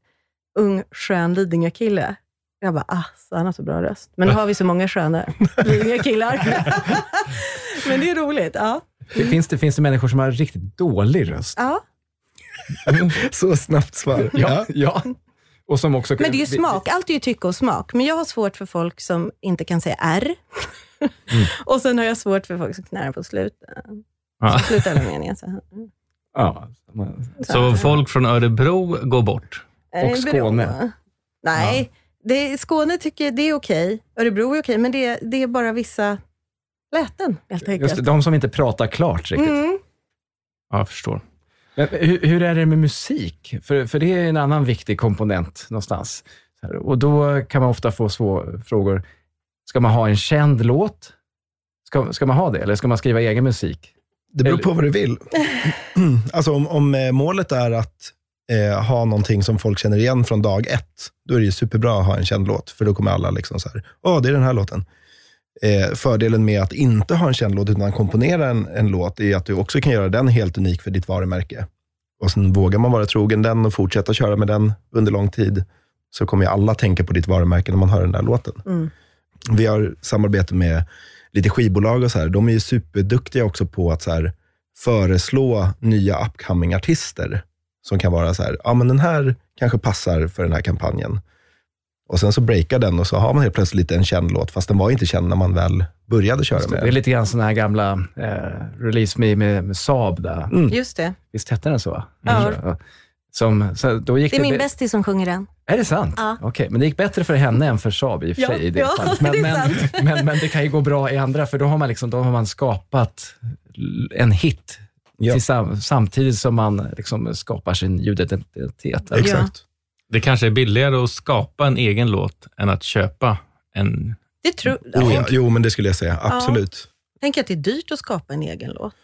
ung skön Lidingö-kille. Jag bara, ah, så han har så bra röst. Men nu har vi så många sköna Lidingö-killar. Men det är roligt. Ja. Det finns, det, finns det människor som har riktigt dålig röst? ja. Så snabbt svar. Ja. ja. Och som också, Men det är ju smak. Allt är ju tycke och smak. Men jag har svårt för folk som inte kan säga R. och sen har jag svårt för folk som knäar på slutet. Ja. Sluta hela meningen. Så. Ja. Så folk från Örebro går bort? Eh, Och Skåne. Nej, det, Skåne tycker det är okej. Örebro är okej, men det, det är bara vissa läten helt enkelt. Just de som inte pratar klart riktigt. Mm. Ja, jag förstår. Men hur, hur är det med musik? För, för det är en annan viktig komponent någonstans. Och då kan man ofta få svå, frågor. Ska man ha en känd låt? Ska, ska man ha det, eller ska man skriva egen musik? Det beror på vad du vill. alltså om, om eh, målet är att eh, ha någonting som folk känner igen från dag ett, då är det ju superbra att ha en känd låt, för då kommer alla liksom så här, åh, det är den här låten. Eh, fördelen med att inte ha en känd låt, utan komponera en, en låt, är att du också kan göra den helt unik för ditt varumärke. Och sen vågar man vara trogen den och fortsätta köra med den under lång tid, så kommer ju alla tänka på ditt varumärke när man hör den där låten. Mm. Vi har samarbete med lite skivbolag och så här. De är ju superduktiga också på att så här, föreslå nya upcoming artister som kan vara så här, ja men den här kanske passar för den här kampanjen. Och sen så breakar den och så har man helt plötsligt en känd låt, fast den var inte känd när man väl började köra med Det är den. lite grann sådana här gamla eh, Release Me med, med Saab. Där. Mm. Just det. Visst hette den så? va? Ja. Som, så då gick Det är min be- bästis som sjunger den. Är det sant? Ja. Okej, men det gick bättre för henne än för Saab i och för Ja, sig. I det ja, fallet. Men, det är men, sant. men, men det kan ju gå bra i andra, för då har man, liksom, då har man skapat en hit Ja. sam, samtidigt som man liksom skapar sin ljudidentitet. Exakt. Det kanske är billigare att skapa en egen låt än att köpa en... Det tror, Oh, ja. Jo, men det skulle jag säga. Absolut. Tänk att det är dyrt att skapa en egen låt.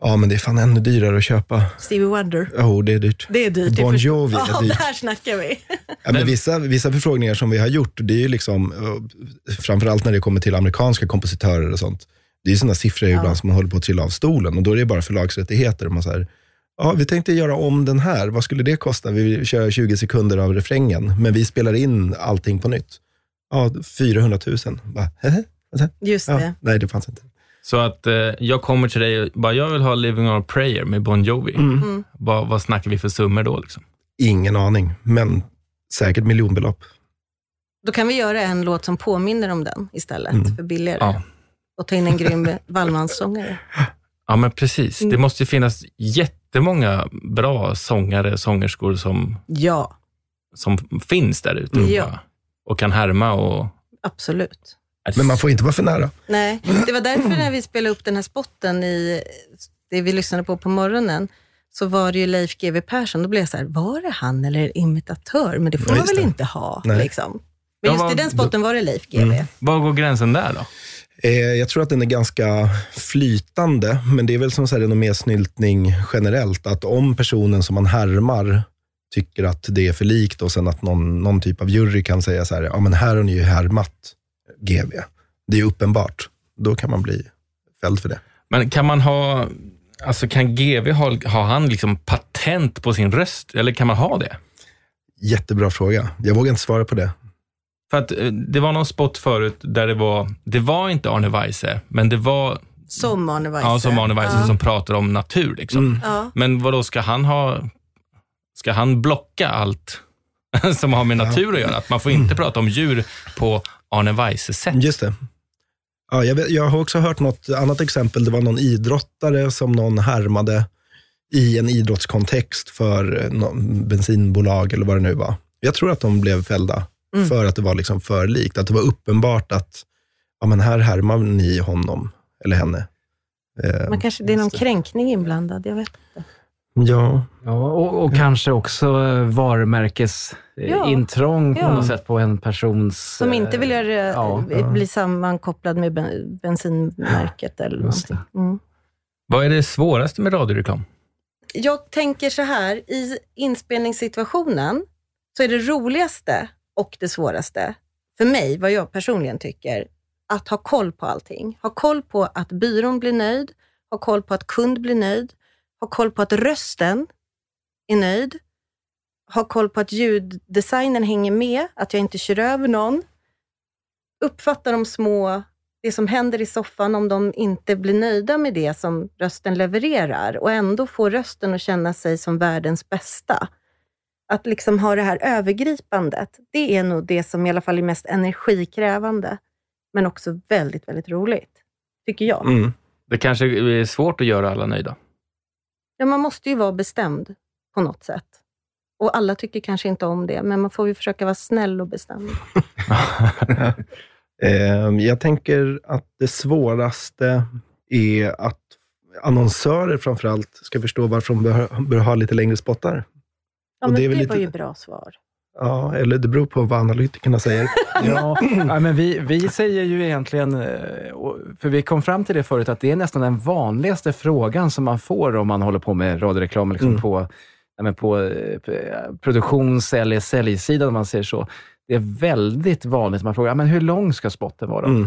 Ja, men det är fan ännu dyrare att köpa. Stevie Wonder. Jo, det är dyrt. Det är dyrt. Bon Jovi är Ja, dyrt. där snackar vi. Ja, men vissa, vissa förfrågningar som vi har gjort, det är ju liksom, eh, framförallt när det kommer till amerikanska kompositörer och sånt, det är sådana siffror ibland som man håller på att trilla av stolen och då är det bara förlagsrättigheter. Och man så här, ja, vi tänkte göra om den här, vad skulle det kosta? Vi kör 20 sekunder av refrängen, men vi spelar in allting på nytt. Ja, 400 000. Bara, "Hehe, vad sa- Just ja, det. nej, det fanns inte. Så att eh, jag kommer till dig och bara, jag vill ha Living on a prayer med Bon Jovi. Mm. Vad, vad snackar vi för summor då? Liksom? Ingen aning, men säkert miljonbelopp. Då kan vi göra en låt som påminner om den istället, Mm. för billigare. Ja. Och ta in en grym Wallmanssångare. ja, men precis. Mm. Det måste ju finnas jättemånga bra sångare, sångerskor som, Ja, som finns där ute Mm. och, Ja. bara- och kan härma. Och, absolut. Men man får inte vara för nära. Nej, det var därför när vi spelade upp den här spotten i det vi lyssnade på på morgonen, så var det ju Leif GW Persson. Då blev jag så här, var det han eller imitatör? Men det får Ja, man just väl det. inte ha. Nej. Liksom. Men Ja, just i den spotten var det Leif GW. Var går gränsen där då? Eh, jag tror att den är ganska flytande, men det är väl som så här renommésnyltning generellt, att om personen som man härmar tycker att det är för likt och sen att någon, någon typ av jury kan säga så här, ja men här har ni ju härmat GV. Det är uppenbart. Då kan man bli fälld för det. Men kan man ha, alltså kan GV ha, har han liksom patent på sin röst? Eller kan man ha det? Jättebra fråga. Jag vågar inte svara på det. För att eh, det var någon spot förut där det var, det var inte Arne Weise, men det var Som Arne Weise. ja, som Arne Weise Ja. som pratar om natur. Liksom. Mm. Ja. Men vad då ska han ha, ska han blocka allt som har med natur att göra? Att man får inte prata om djur på Arne Weises sätt. Just det. Ja, jag, vet, jag har också hört något annat exempel. Det var någon idrottare som någon härmade i en idrottskontext för eh, någon bensinbolag eller vad det nu var. Jag tror att de blev fällda Mm. för att det var liksom för likt. Att det var uppenbart att ja, men här härmar ni honom eller henne. Eh, Men kanske det är någon kränkning inblandad, jag vet inte. Ja, Ja, och, och kanske också eh, varumärkesintrång på Ja. något sätt på en persons... Som inte vill göra, ja, eh, bli sammankopplad med ben, bensinmärket eller någonting. Mm. Vad är det svåraste med radioreklam? Jag tänker så här, i inspelningssituationen så är det roligaste och det svåraste, för mig, vad jag personligen tycker, att ha koll på allting. Ha koll på att byrån blir nöjd, ha koll på att kund blir nöjd, ha koll på att rösten är nöjd, ha koll på att ljuddesignen hänger med, att jag inte kör över någon, uppfatta de små, det som händer i soffan om de inte blir nöjda med det som rösten levererar och ändå få rösten att känna sig som världens bästa. Att liksom ha det här övergripandet, det är nog det som i alla fall är mest energikrävande, men också väldigt, väldigt roligt, tycker jag. mm. Det kanske är svårt att göra alla nöjda. Ja, man måste ju vara bestämd på något sätt. Och alla tycker kanske inte om det, men man får ju försöka vara snäll och bestämd. Eh, jag tänker att det svåraste är att annonsörer framförallt ska förstå varför de bör, bör ha lite längre spottar. Ja, men det det, är väl var lite- ju bra svar. Ja, eller det beror på vad analytikerna säger. Ja, men vi, vi säger ju egentligen, eh, för vi kom fram till det förut, att det är nästan den vanligaste frågan som man får om man håller på med radioreklam liksom Mm. på, men på eh, produktions eller säljsidan, om man säger så. Det är väldigt vanligt att man frågar, men hur lång ska spotten vara? Mm.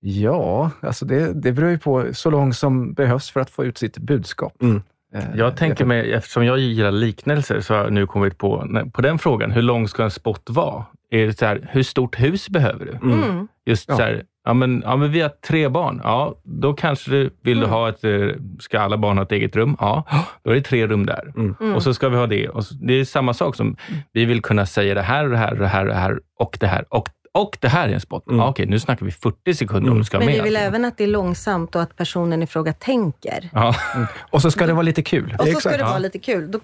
Ja, alltså det, det beror ju på så långt som behövs för att få ut sitt budskap. Mm. Eh, Jag tänker mig, eftersom jag gillar liknelser, så har jag nu kommit på, på den frågan, hur lång ska en spot vara? Är det så här, hur stort hus behöver du? Mm. Mm. Just Ja. så här, ja men, ja men vi har tre barn. Ja, då kanske du vill du Mm. ha ett, eh, ska alla barn ha ett eget rum? Ja, då är det tre rum där. Mm. Och så ska vi ha det. Och så, det är samma sak som, vi vill kunna säga det här och det här och det här och det här och det här och, och det här är en spot. Mm. Ja, okej, nu snackar vi 40 sekunder om Mm. du ska Men med. vi vill allting. även att det är långsamt och att personen i fråga tänker. Ja, Och så ska det vara lite kul. Och så ska det vara Ja. lite kul. Då,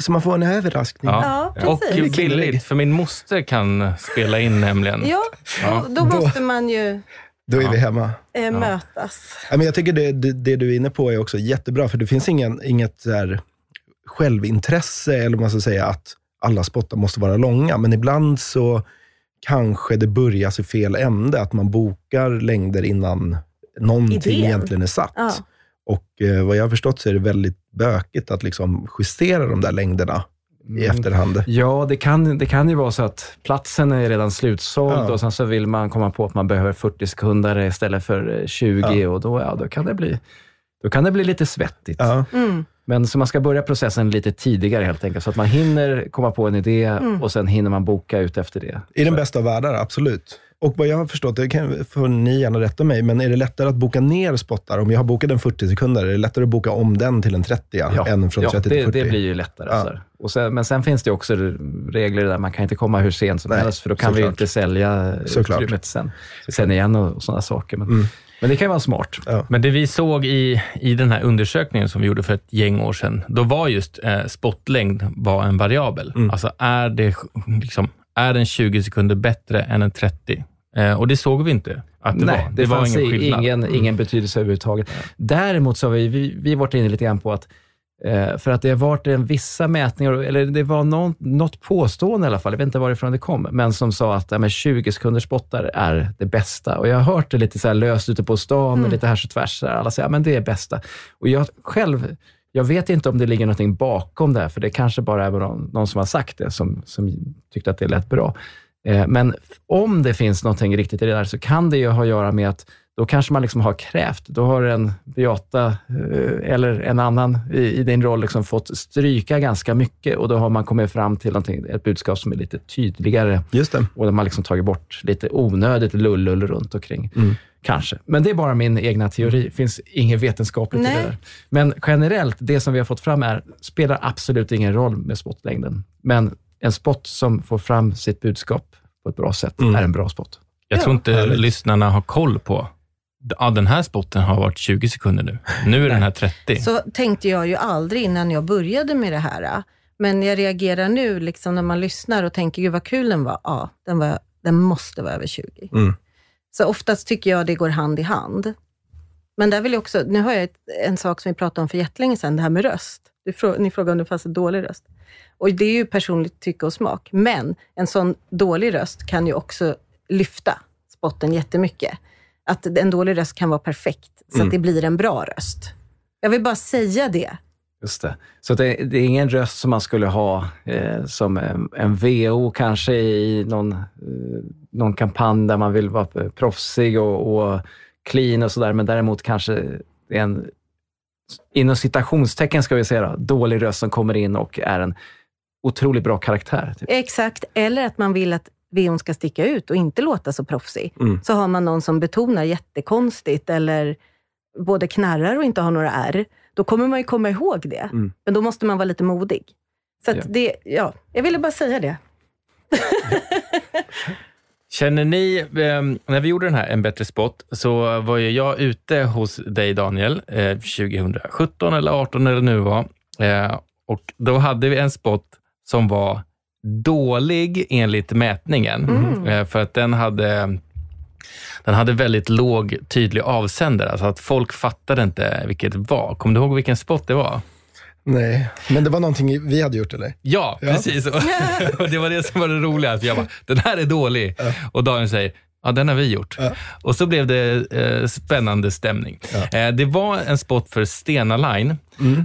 Så man får en överraskning. Ja. ja, och billigt, för min moster kan spela in nämligen. Ja, Ja. då, då måste man ju Då är Ja. vi hemma. eh, mötas. Ja, men jag tycker det, det, det du är inne på är också jättebra, för det finns ingen, inget så här självintresse, eller vad man ska säga, att alla spottar måste vara långa. Men ibland så kanske det börjar i fel ände, att man bokar längder innan någonting Idén. egentligen är satt. Ja. Och eh, vad jag har förstått så är det väldigt bökigt att liksom justera de där längderna i Mm. efterhand. Ja, det kan, det kan ju vara så att platsen är redan slutsåld Ja. och sen så vill man komma på att man behöver 40 sekunder istället för eh, 20 Ja. och då, ja, då, kan det bli, då kan det bli lite svettigt. Ja. Mm. Men så man ska börja processen lite tidigare helt enkelt, så att man hinner komma på en idé Mm. och sen hinner man boka ut efter det. I den bästa av världar, absolut. Och vad jag har förstått, det kan, får ni gärna rätta mig, men är det lättare att boka ner spottar? Om jag har bokat en 40 sekunder, är det lättare att boka om den till en 30 än från ja 30 till det, 40? det blir ju lättare. Ja. Och sen, men sen finns det också regler där man kan inte komma hur sent som Nej, helst, för då kan vi såklart. inte sälja Såklart. utrymmet sen, sen igen och, och sådana saker. Men, Mm. Men det kan ju vara smart. Ja. Men det vi såg i, i den här undersökningen som vi gjorde för ett gäng år sedan, då var just eh, spottlängd var en variabel. Mm. Alltså är, det, liksom, är den 20 sekunder bättre än en 30? Eh, och det såg vi inte. att det Nej, var. det, Det, var fanns ingen i- skillnad. ingen, Mm. ingen betydelse överhuvudtaget. Däremot så har vi, vi, vi varit inne lite grann på att för att det har varit en vissa mätningar, eller det var någon, något påstående i alla fall, jag vet inte varifrån det kom, men som sa att ja, men 20 sekunders spottar är det bästa. Och jag har hört det lite så här löst ute på stan, Mm. lite härs och tvärs. så här. Alla säger att men det är bästa. Och jag själv, jag vet inte om det ligger någonting bakom det, här, för det kanske bara är någon, någon som har sagt det, som, som tyckte att det lät bra. Eh, Men om det finns någonting riktigt i det där, så kan det ju ha att göra med att då kanske man liksom har krävt, då har en Beata eh, eller en annan i, i din roll liksom fått stryka ganska mycket och då har man kommit fram till ett budskap som är lite tydligare Just det. och de har liksom tagit bort lite onödigt lullull runt omkring. Mm. Kanske. Men det är bara min egna teori. Det finns inget vetenskapligt i Nej. det där. Men generellt, det som vi har fått fram är, spelar absolut ingen roll med spottlängden. Men en spot som får fram sitt budskap på ett bra sätt Mm. är en bra spot. Jag tror inte härligt. lyssnarna har koll på, ja, den här spotten har varit 20 sekunder nu. Nu är den här 30. Så tänkte jag ju aldrig innan jag började med det här. Men jag reagerar nu liksom när man lyssnar och tänker, gud vad kul den var. Ja, den, var, den måste vara över 20. Mm. Så oftast tycker jag det går hand i hand. Men där vill jag också, nu har jag ett, en sak som vi pratade om för jättelänge sedan, det här med röst. Du ni frågade om det fanns en dålig röst. Och det är ju personligt tycke och smak. Men en sån dålig röst kan ju också lyfta spotten jättemycket. Att en dålig röst kan vara perfekt, så Mm. att det blir en bra röst. Jag vill bara säga det. Just det. Så det, det är ingen röst som man skulle ha eh, som en, en VO kanske i någon, eh, någon kampanj där man vill vara proffsig och, och clean och sådär, men däremot kanske en, inom citationstecken ska vi säga, då, dålig röst som kommer in och är en otroligt bra karaktär. Typ. Exakt, eller att man vill att VOn ska sticka ut och inte låta så proffsig. Mm. Så har man någon som betonar jättekonstigt eller både knarrar och inte har några R. Då kommer man ju komma ihåg det. Mm. Men då måste man vara lite modig. Så Ja. det, ja, jag ville bara säga det. Känner ni, eh, när vi gjorde den här En bättre spot, så var ju jag ute hos dig Daniel, eh, 2017 eller 18 eller nu var. Eh, och då hade vi en spot som var dålig enligt mätningen. Mm. Eh, för att den hade, den hade väldigt låg tydlig avsändare, alltså att folk fattade inte vilket det var. Kommer du ihåg vilken spot det var? Nej, men det var någonting vi hade gjort, eller? Ja, Ja. precis. Och, det var det som var det roliga. Jag bara, den här är dålig. Och Daniel säger, ja den har vi gjort. Ja. Och så blev det eh, spännande stämning. Ja. Eh, det var en spot för Stena Line,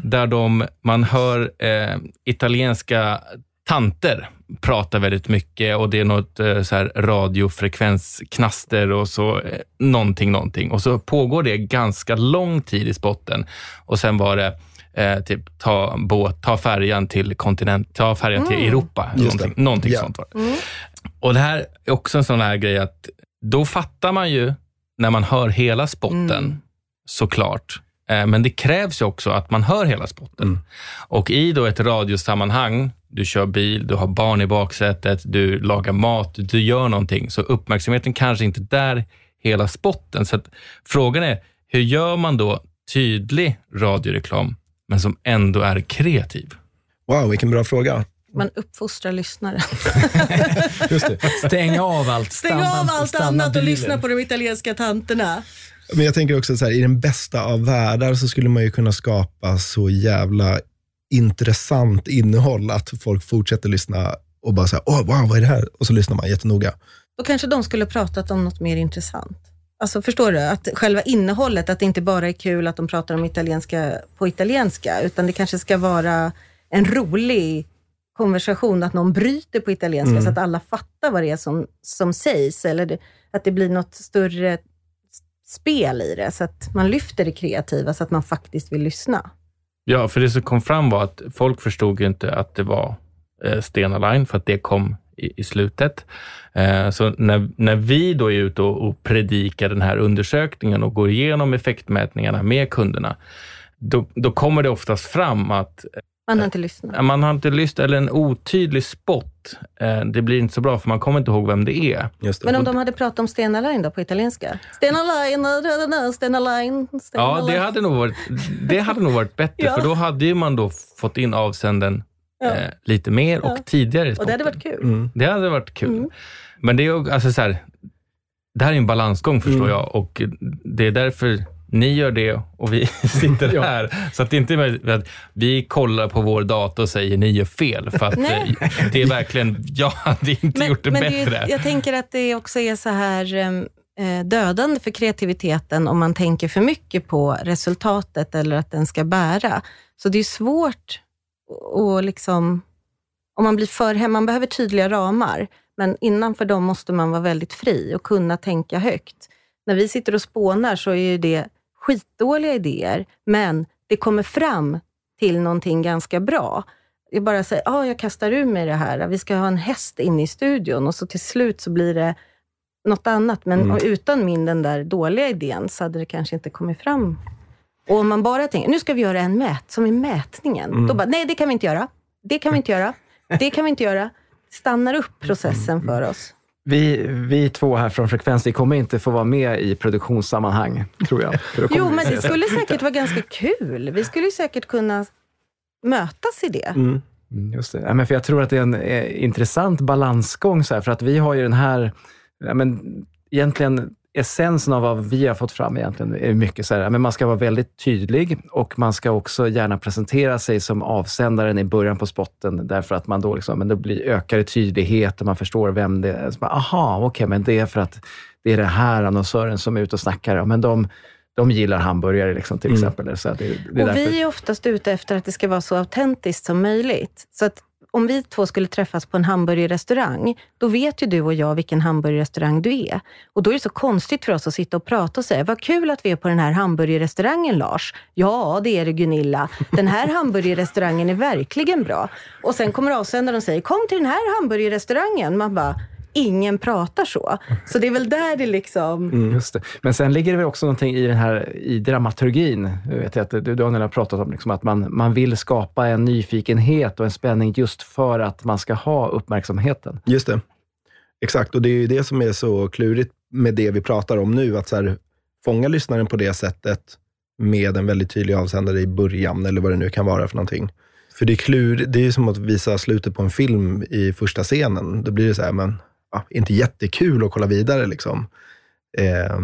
där de, man hör eh, italienska tanter prata väldigt mycket och det är något eh, så här radiofrekvensknaster och så eh, någonting, någonting. Och så pågår det ganska lång tid i spotten och sen var det eh, typ ta båt, ta färjan till kontinent, ta färjan till Europa. Just Någonting, någonting Ja. sånt var det. Och det här är också en sån här grej att då fattar man ju när man hör hela spotten, Mm. såklart. Eh, Men det krävs ju också att man hör hela spotten. Mm. Och i då ett radiosammanhang, du kör bil, du har barn i baksätet, du lagar mat, du gör någonting, så uppmärksamheten kanske inte där hela spotten. Så att frågan är, hur gör man då tydlig radioreklam, men som ändå är kreativ? Wow, vilken bra fråga. Man uppfostrar lyssnare. Just det. Stäng av allt. Stäng Stanna- av allt stanna annat och bilen. lyssna på de italienska tanterna. Men jag tänker också så här, i den bästa av världar så skulle man ju kunna skapa så jävla intressant innehåll att folk fortsätter lyssna och bara säga, åh, wow, vad är det här? Och så lyssnar man jättenoga. Då kanske de skulle pratat om något mer intressant. Alltså förstår du? Att själva innehållet, att det inte bara är kul att de pratar om italienska på italienska, utan det kanske ska vara en rolig konversation, att någon bryter på italienska Mm. så att alla fattar vad det är som, som sägs, eller det, att det blir något större spel i det, så att man lyfter det kreativa, så att man faktiskt vill lyssna. Ja, för det som kom fram var att folk förstod ju inte att det var eh, Stena Line, för att det kom i, i slutet. Eh, så när, när vi då är ute och, och predikar den här undersökningen och går igenom effektmätningarna med kunderna, då, då kommer det oftast fram att Man har inte lyssnat. man har inte lyssnat, eller en otydlig spot, eh, det blir inte så bra, för man kommer inte ihåg vem det är. Just det. Men om de hade pratat om Stena Line då på italienska? Stena Line, Stena Line, Stena Ja, det hade nog varit, det hade nog varit bättre, Ja. för då hade ju man då fått in avsänden Ja. eh, lite mer och Ja. tidigare i Och det hade spotten. varit kul. Mm. Det hade varit kul. Mm. Men det är ju alltså så här, det här är en balansgång förstår Mm. jag och det är därför ni gör det och vi sitter Ja. här. Så att det inte är att vi kollar på vår dator och säger ni gör fel. För att Nej. eh, det är verkligen, jag hade inte gjort det men är bättre. ju- jag tänker att det också är så här eh, dödande för kreativiteten om man tänker för mycket på resultatet eller att den ska bära. Så det är svårt att liksom, om man blir för hem, man behöver tydliga ramar, men innanför dem måste man vara väldigt fri och kunna tänka högt. När vi sitter och spånar så är ju det skitdåliga idéer, men det kommer fram till någonting ganska bra. Jag bara säger, ah, jag kastar ur mig det här, vi ska ha en häst inne i studion och så till slut så blir det något annat. Men Mm. utan min den där dåliga idén så hade det kanske inte kommit fram. Och om man bara tänker, nu ska vi göra en mät, som i mätningen. Mm. Då bara, nej det kan vi inte göra. Det kan vi inte göra. Det kan vi inte göra. Stannar upp processen för oss. Vi, vi två här från Frekvens, vi kommer inte få vara med i produktionssammanhang, tror jag. Jo, men det skulle säkert vara ganska kul. Vi skulle säkert kunna mötas i det. Mm. Mm, Just det. Ja, men för jag tror att det är en eh, intressant balansgång, så här, för att vi har ju den här, ja, men, egentligen essensen av vad vi har fått fram egentligen är mycket så här, men man ska vara väldigt tydlig och man ska också gärna presentera sig som avsändaren i början på spotten, därför att man då, liksom, men då blir ökar i tydlighet och man förstår vem det är. Så bara, Aha, okej, men det är för att det är det här annonsören som är ute och snackar. Men de, de gillar hamburgare liksom, till Mm. exempel. Så det, det är Och därför. vi är oftast ute efter att det ska vara så autentiskt som möjligt. Så att om vi två skulle träffas på en hamburgerrestaurang, då vet ju du och jag vilken hamburgerrestaurang du är. Och då är det så konstigt för oss att sitta och prata och säga, vad kul att vi är på den här hamburgerrestaurangen Lars. Ja, det är det Gunilla. Den här hamburgerrestaurangen är verkligen bra. Och sen kommer avsändaren och säger, kom till den här hamburgerrestaurangen. Man bara, ingen pratar så. Så det är väl där det liksom... Mm, just det. Men sen ligger det väl också någonting i den här i dramaturgin. Jag vet att du, Daniel har pratat om liksom att man, man vill skapa en nyfikenhet och en spänning just för att man ska ha uppmärksamheten. Just det. Exakt, och det är ju det som är så klurigt med det vi pratar om nu, att så här, fånga lyssnaren på det sättet med en väldigt tydlig avsändare i början, eller vad det nu kan vara för någonting. För det är, klur, det är ju som att visa slutet på en film i första scenen. Då blir det så här, men ja, inte jättekul att kolla vidare. Liksom. Eh,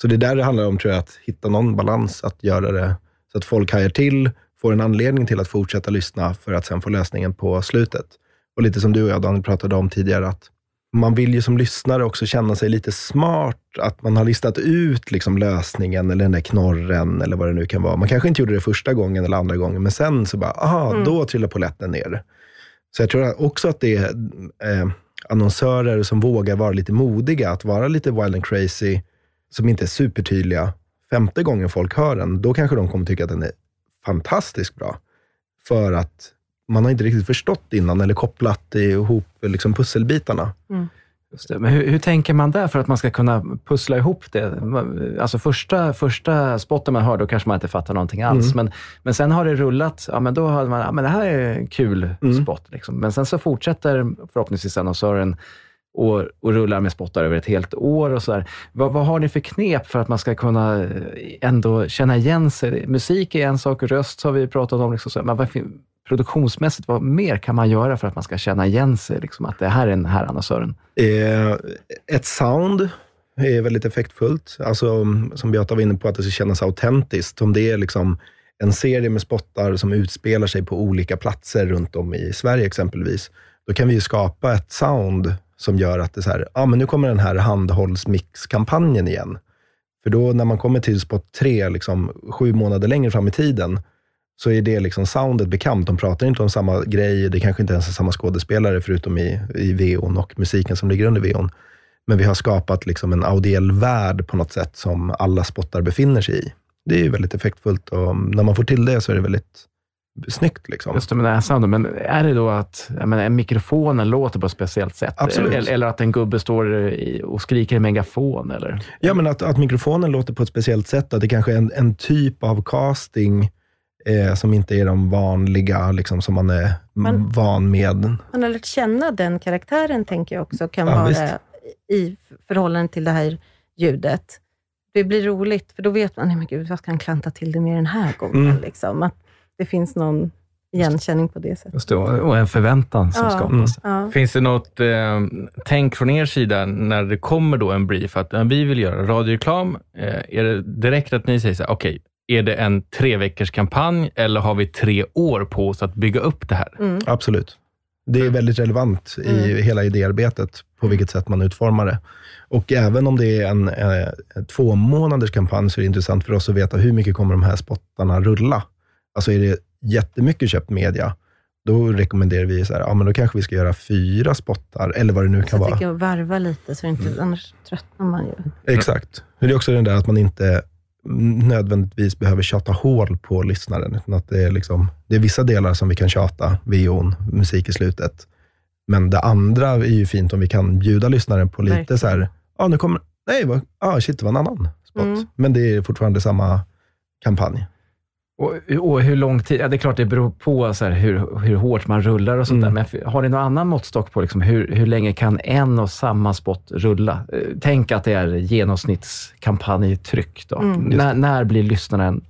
så det är där det handlar om, tror jag, att hitta någon balans, att göra det så att folk hajar till, får en anledning till att fortsätta lyssna, för att sen få lösningen på slutet. Och lite som du och jag, Daniel, pratade om tidigare, att man vill ju som lyssnare också känna sig lite smart, att man har listat ut liksom lösningen eller den där knorren eller vad det nu kan vara. Man kanske inte gjorde det första gången eller andra gången, men sen så bara, aha, Mm. då trillar polletten ner. Så jag tror också att det är eh, annonsörer som vågar vara lite modiga, att vara lite wild and crazy, som inte är supertydliga. Femte gången folk hör den, då kanske de kommer tycka att den är fantastiskt bra. För att man har inte riktigt förstått innan eller kopplat ihop liksom pusselbitarna. Mm. Just det. Men hur, hur tänker man där för att man ska kunna pussla ihop det? Alltså första, första spotten man hör, då kanske man inte fattar någonting alls. Mm. Men, men sen har det rullat, ja men då har man, ja men det här är en kul Mm. spot. Liksom. Men sen så fortsätter förhoppningsvis annonsören och, och rullar med spottar över ett helt år och så där. Vad, vad har ni för knep för att man ska kunna eh, ändå känna igen sig? Musik är en sak, röst har vi pratat om. Liksom. Men vad, produktionsmässigt, vad mer kan man göra för att man ska känna igen sig? Liksom, att det här är den här annonsören. Sören. Eh, ett sound är väldigt effektfullt. Alltså, som Beata var inne på, att det ska kännas autentiskt. Om det är liksom en serie med spottar som utspelar sig på olika platser runt om i Sverige exempelvis, då kan vi ju skapa ett sound som gör att det är så här, ah, men nu kommer den här handhållsmix-kampanjen igen. För då när man kommer till spot tre, liksom, sju månader längre fram i tiden, så är det liksom soundet bekant. De pratar inte om samma grej, det kanske inte ens är samma skådespelare, förutom i, i VO'n och musiken som ligger under VO'n. Men vi har skapat liksom en audiell värld på något sätt som alla spottar befinner sig i. Det är ju väldigt effektfullt och när man får till det så är det väldigt snyggt. Liksom. Just det, med det här soundet. Men är det då att menar, mikrofonen låter på ett speciellt sätt? Eller, eller att en gubbe står och skriker i megafon? Eller? Ja, men att, att mikrofonen låter på ett speciellt sätt. Att det kanske är en, en typ av casting eh, som inte är de vanliga, liksom, som man är Man- van med. Man har lärt känna den karaktären, tänker jag också, kan Ja, vara visst. i förhållande till det här ljudet. Det blir roligt, för då vet man, nej men gud, vad ska han klanta till det med den här gången? Mm. Liksom. Att det finns någon igenkänning på det sättet. Just det, och en förväntan som Ja. skapas. Ja. Finns det något eh, tänk från er sida när det kommer då en brief att vi vill göra radioreklam? Eh, är det direkt att ni säger så här, okej, är det en tre veckors kampanj eller har vi tre år på oss att bygga upp det här? Mm. Absolut. Det är väldigt relevant i hela idéarbetet, på vilket sätt man utformar det. Och även om det är en, eh, två månaders kampanj, så är det intressant för oss att veta hur mycket kommer de här spottarna rulla. Alltså är det jättemycket köpt media, då rekommenderar vi så här, ja men då kanske vi ska göra fyra spottar, eller vad det nu kan jag vara. tycker att varva lite, så inte, annars tröttnar man ju. Exakt. Men Det är också den där att man inte nödvändigtvis behöver tjata hål på lyssnaren, utan att det är, liksom, det är vissa delar som vi kan tjata, vion, musik i slutet. Men det andra är ju fint om vi kan bjuda lyssnaren på lite Verkligen. så här, ja nu kommer, nej, vad, ah, shit, det var en annan spot. Mm. Men det är fortfarande samma kampanj. Och, och hur lång tid? Ja, det är klart det beror på så här, hur, hur hårt man rullar och sånt Mm. där. Men har ni någon annan måttstock på liksom, hur, hur länge kan en och samma spot rulla? Eh, Tänk att det är genomsnittskampanjtryck. Då. Mm. När, när blir lyssnaren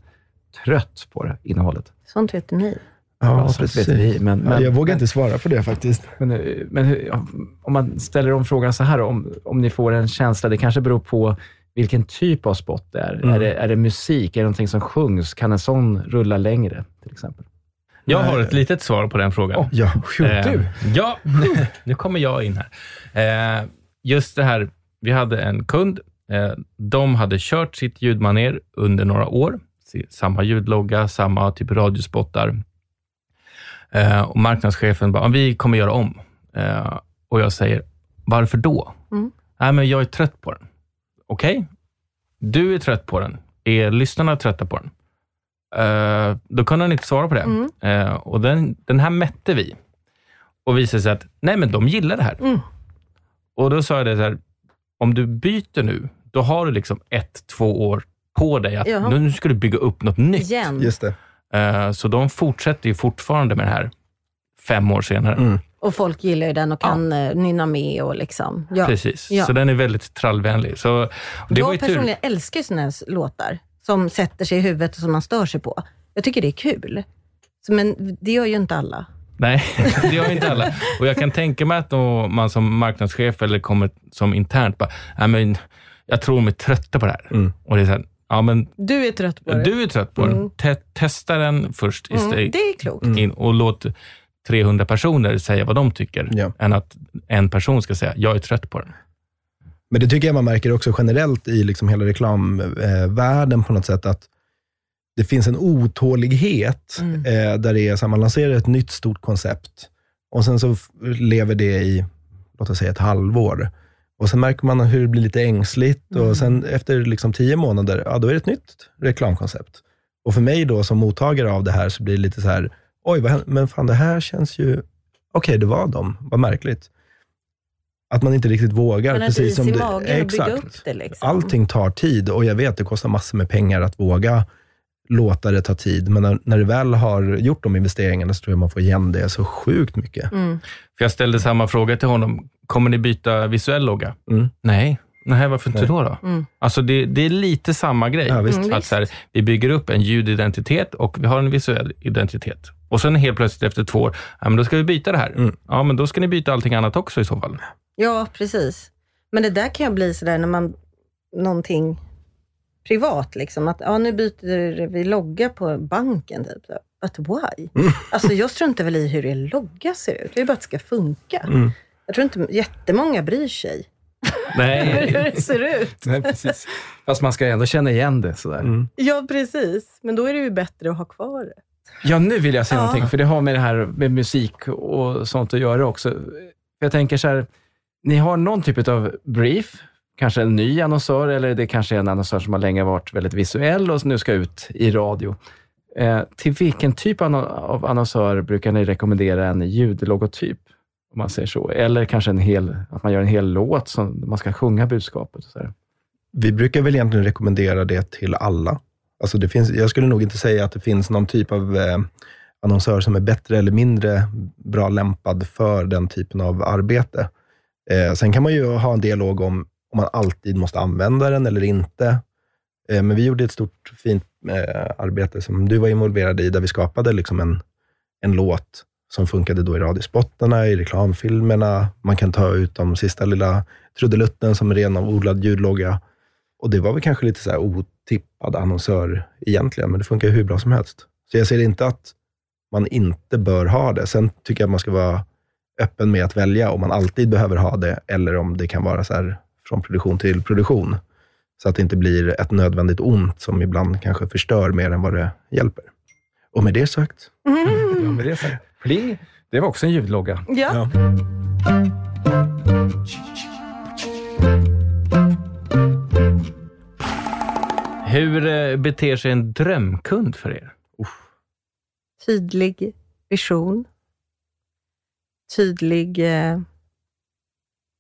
trött på det innehållet? Sånt vet ni. Ja, så vet vi, men, ja, men, jag vågar men, inte svara på det faktiskt. Men, eh, men hur- ja, om man ställer om frågan så här, om, om ni får en känsla, det kanske beror på vilken typ av spot det är. Mm. Är, det, är det musik? Är det någonting som sjungs? Kan en sån rulla längre, till exempel? Jag har ett litet svar på den frågan. Ja, Eh, du. Ja, nu kommer jag in här. Eh, just det här, vi hade en kund. Eh, de hade kört sitt ljudmaner under några år. Samma ljudlogga, samma typ radiospottar. Eh, och marknadschefen bara, vi kommer göra om. Eh, och jag säger, varför då? Mm. Nej, men jag är trött på den. Okej, du är trött på den. Är lyssnarna trötta på den? Eh, då kunde han inte svara på det. Mm. Eh, och den, den här mätte vi och visade sig att nej, men de gillar det här. Mm. Och då sa jag det så här, om du byter nu, då har du liksom ett, två år på dig att nu ska du bygga upp något nytt. Igen. just det. Eh, så de fortsätter ju fortfarande med det här fem år senare. Mm. Och folk gillar ju den och kan ja. nynna med och liksom. Ja. Precis, Ja. så den är väldigt trallvänlig. Så det var ju jag tur. personligen älskar ju såna här låtar som sätter sig i huvudet och som man stör sig på. Jag tycker det är kul. Så, men det gör ju inte alla. Nej, det gör inte alla. Och jag kan tänka mig att man som marknadschef eller kommer som internt bara, men jag tror de är trötta på det här. Mm. Och det är så här, ja men Du är trött på det. du är trött på den. Mm. Te- testa den först mm, istället det är klokt. in och låt 300 personer säga vad de tycker, Ja. än att en person ska säga, jag är trött på den. Men det tycker jag man märker också generellt i liksom hela reklamvärlden på något sätt, att det finns en otålighet Mm. eh, där det är så här, man lanserar ett nytt stort koncept och sen så lever det i, låt oss säga ett halvår. Och sen märker man hur det blir lite ängsligt Mm. och sen efter liksom tio månader, ja då är det ett nytt reklamkoncept. Och för mig då som mottagare av det här så blir det lite så här, oj, vad, men fan det här känns ju, okej det var dem, vad märkligt. Att man inte riktigt vågar. Man precis is som i det, magen bygga exakt. upp det. Liksom. Allting tar tid och jag vet att det kostar massor med pengar att våga låta det ta tid. Men när, när du väl har gjort de investeringarna så tror jag man får igen det så sjukt mycket. Mm. För jag ställde samma fråga till honom, kommer ni byta visuell logga? Mm. Nej. Nej, varför inte Nej. då? då? Mm. Alltså det, det är lite samma grej. Ja, visst. Mm, att så här, vi bygger upp en ljudidentitet och vi har en visuell identitet. Och sen helt plötsligt efter två år, ja, men då ska vi byta det här. Mm. Ja, men då ska ni byta allting annat också i så fall. Ja, precis. Men det där kan ju bli sådär när man, någonting privat, liksom, att ja, nu byter vi logga på banken. Typ. But why? Mm. Alltså jag struntar väl i hur er logga ser ut. Det är bara att det ska funka. Mm. Jag tror inte jättemånga bryr sig hur Nej, det ser ut. Nej, precis. Fast man ska ändå känna igen det. Sådär. Mm. Ja, precis. Men då är det ju bättre att ha kvar det. Ja, nu vill jag säga Ja. någonting, för det har med det här med musik och sånt att göra också. Jag tänker så här, ni har någon typ av brief, kanske en ny annonsör, eller det kanske är en annonsör som har länge varit väldigt visuell och nu ska ut i radio. Eh, till vilken typ av annonsör brukar ni rekommendera en ljudlogotyp? Om man säger så. Eller kanske en hel, att man gör en hel låt som man ska sjunga budskapet. Och så där. Vi brukar väl egentligen rekommendera det till alla. Alltså det finns, jag skulle nog inte säga att det finns någon typ av eh, annonsör som är bättre eller mindre bra lämpad för den typen av arbete. Eh, sen kan man ju ha en dialog om om man alltid måste använda den eller inte. Eh, men vi gjorde ett stort fint eh, arbete som du var involverad i, där vi skapade liksom en, en låt som funkade då i radiospottarna, i reklamfilmerna. Man kan ta ut de sista lilla trudelutten som ren av odlad ljudlogga. Och det var väl kanske lite så här otippad annonsör egentligen, men det funkar hur bra som helst. Så jag ser inte att man inte bör ha det. Sen tycker jag att man ska vara öppen med att välja om man alltid behöver ha det, eller om det kan vara så här från produktion till produktion. Så att det inte blir ett nödvändigt ont som ibland kanske förstör mer än vad det hjälper. Och med det sagt, Mm. Ja, med det sagt. Pling, det var också en ljudlogga. Ja. ja. Hur eh, beter sig en drömkund för er? Tydlig vision. Tydlig, eh,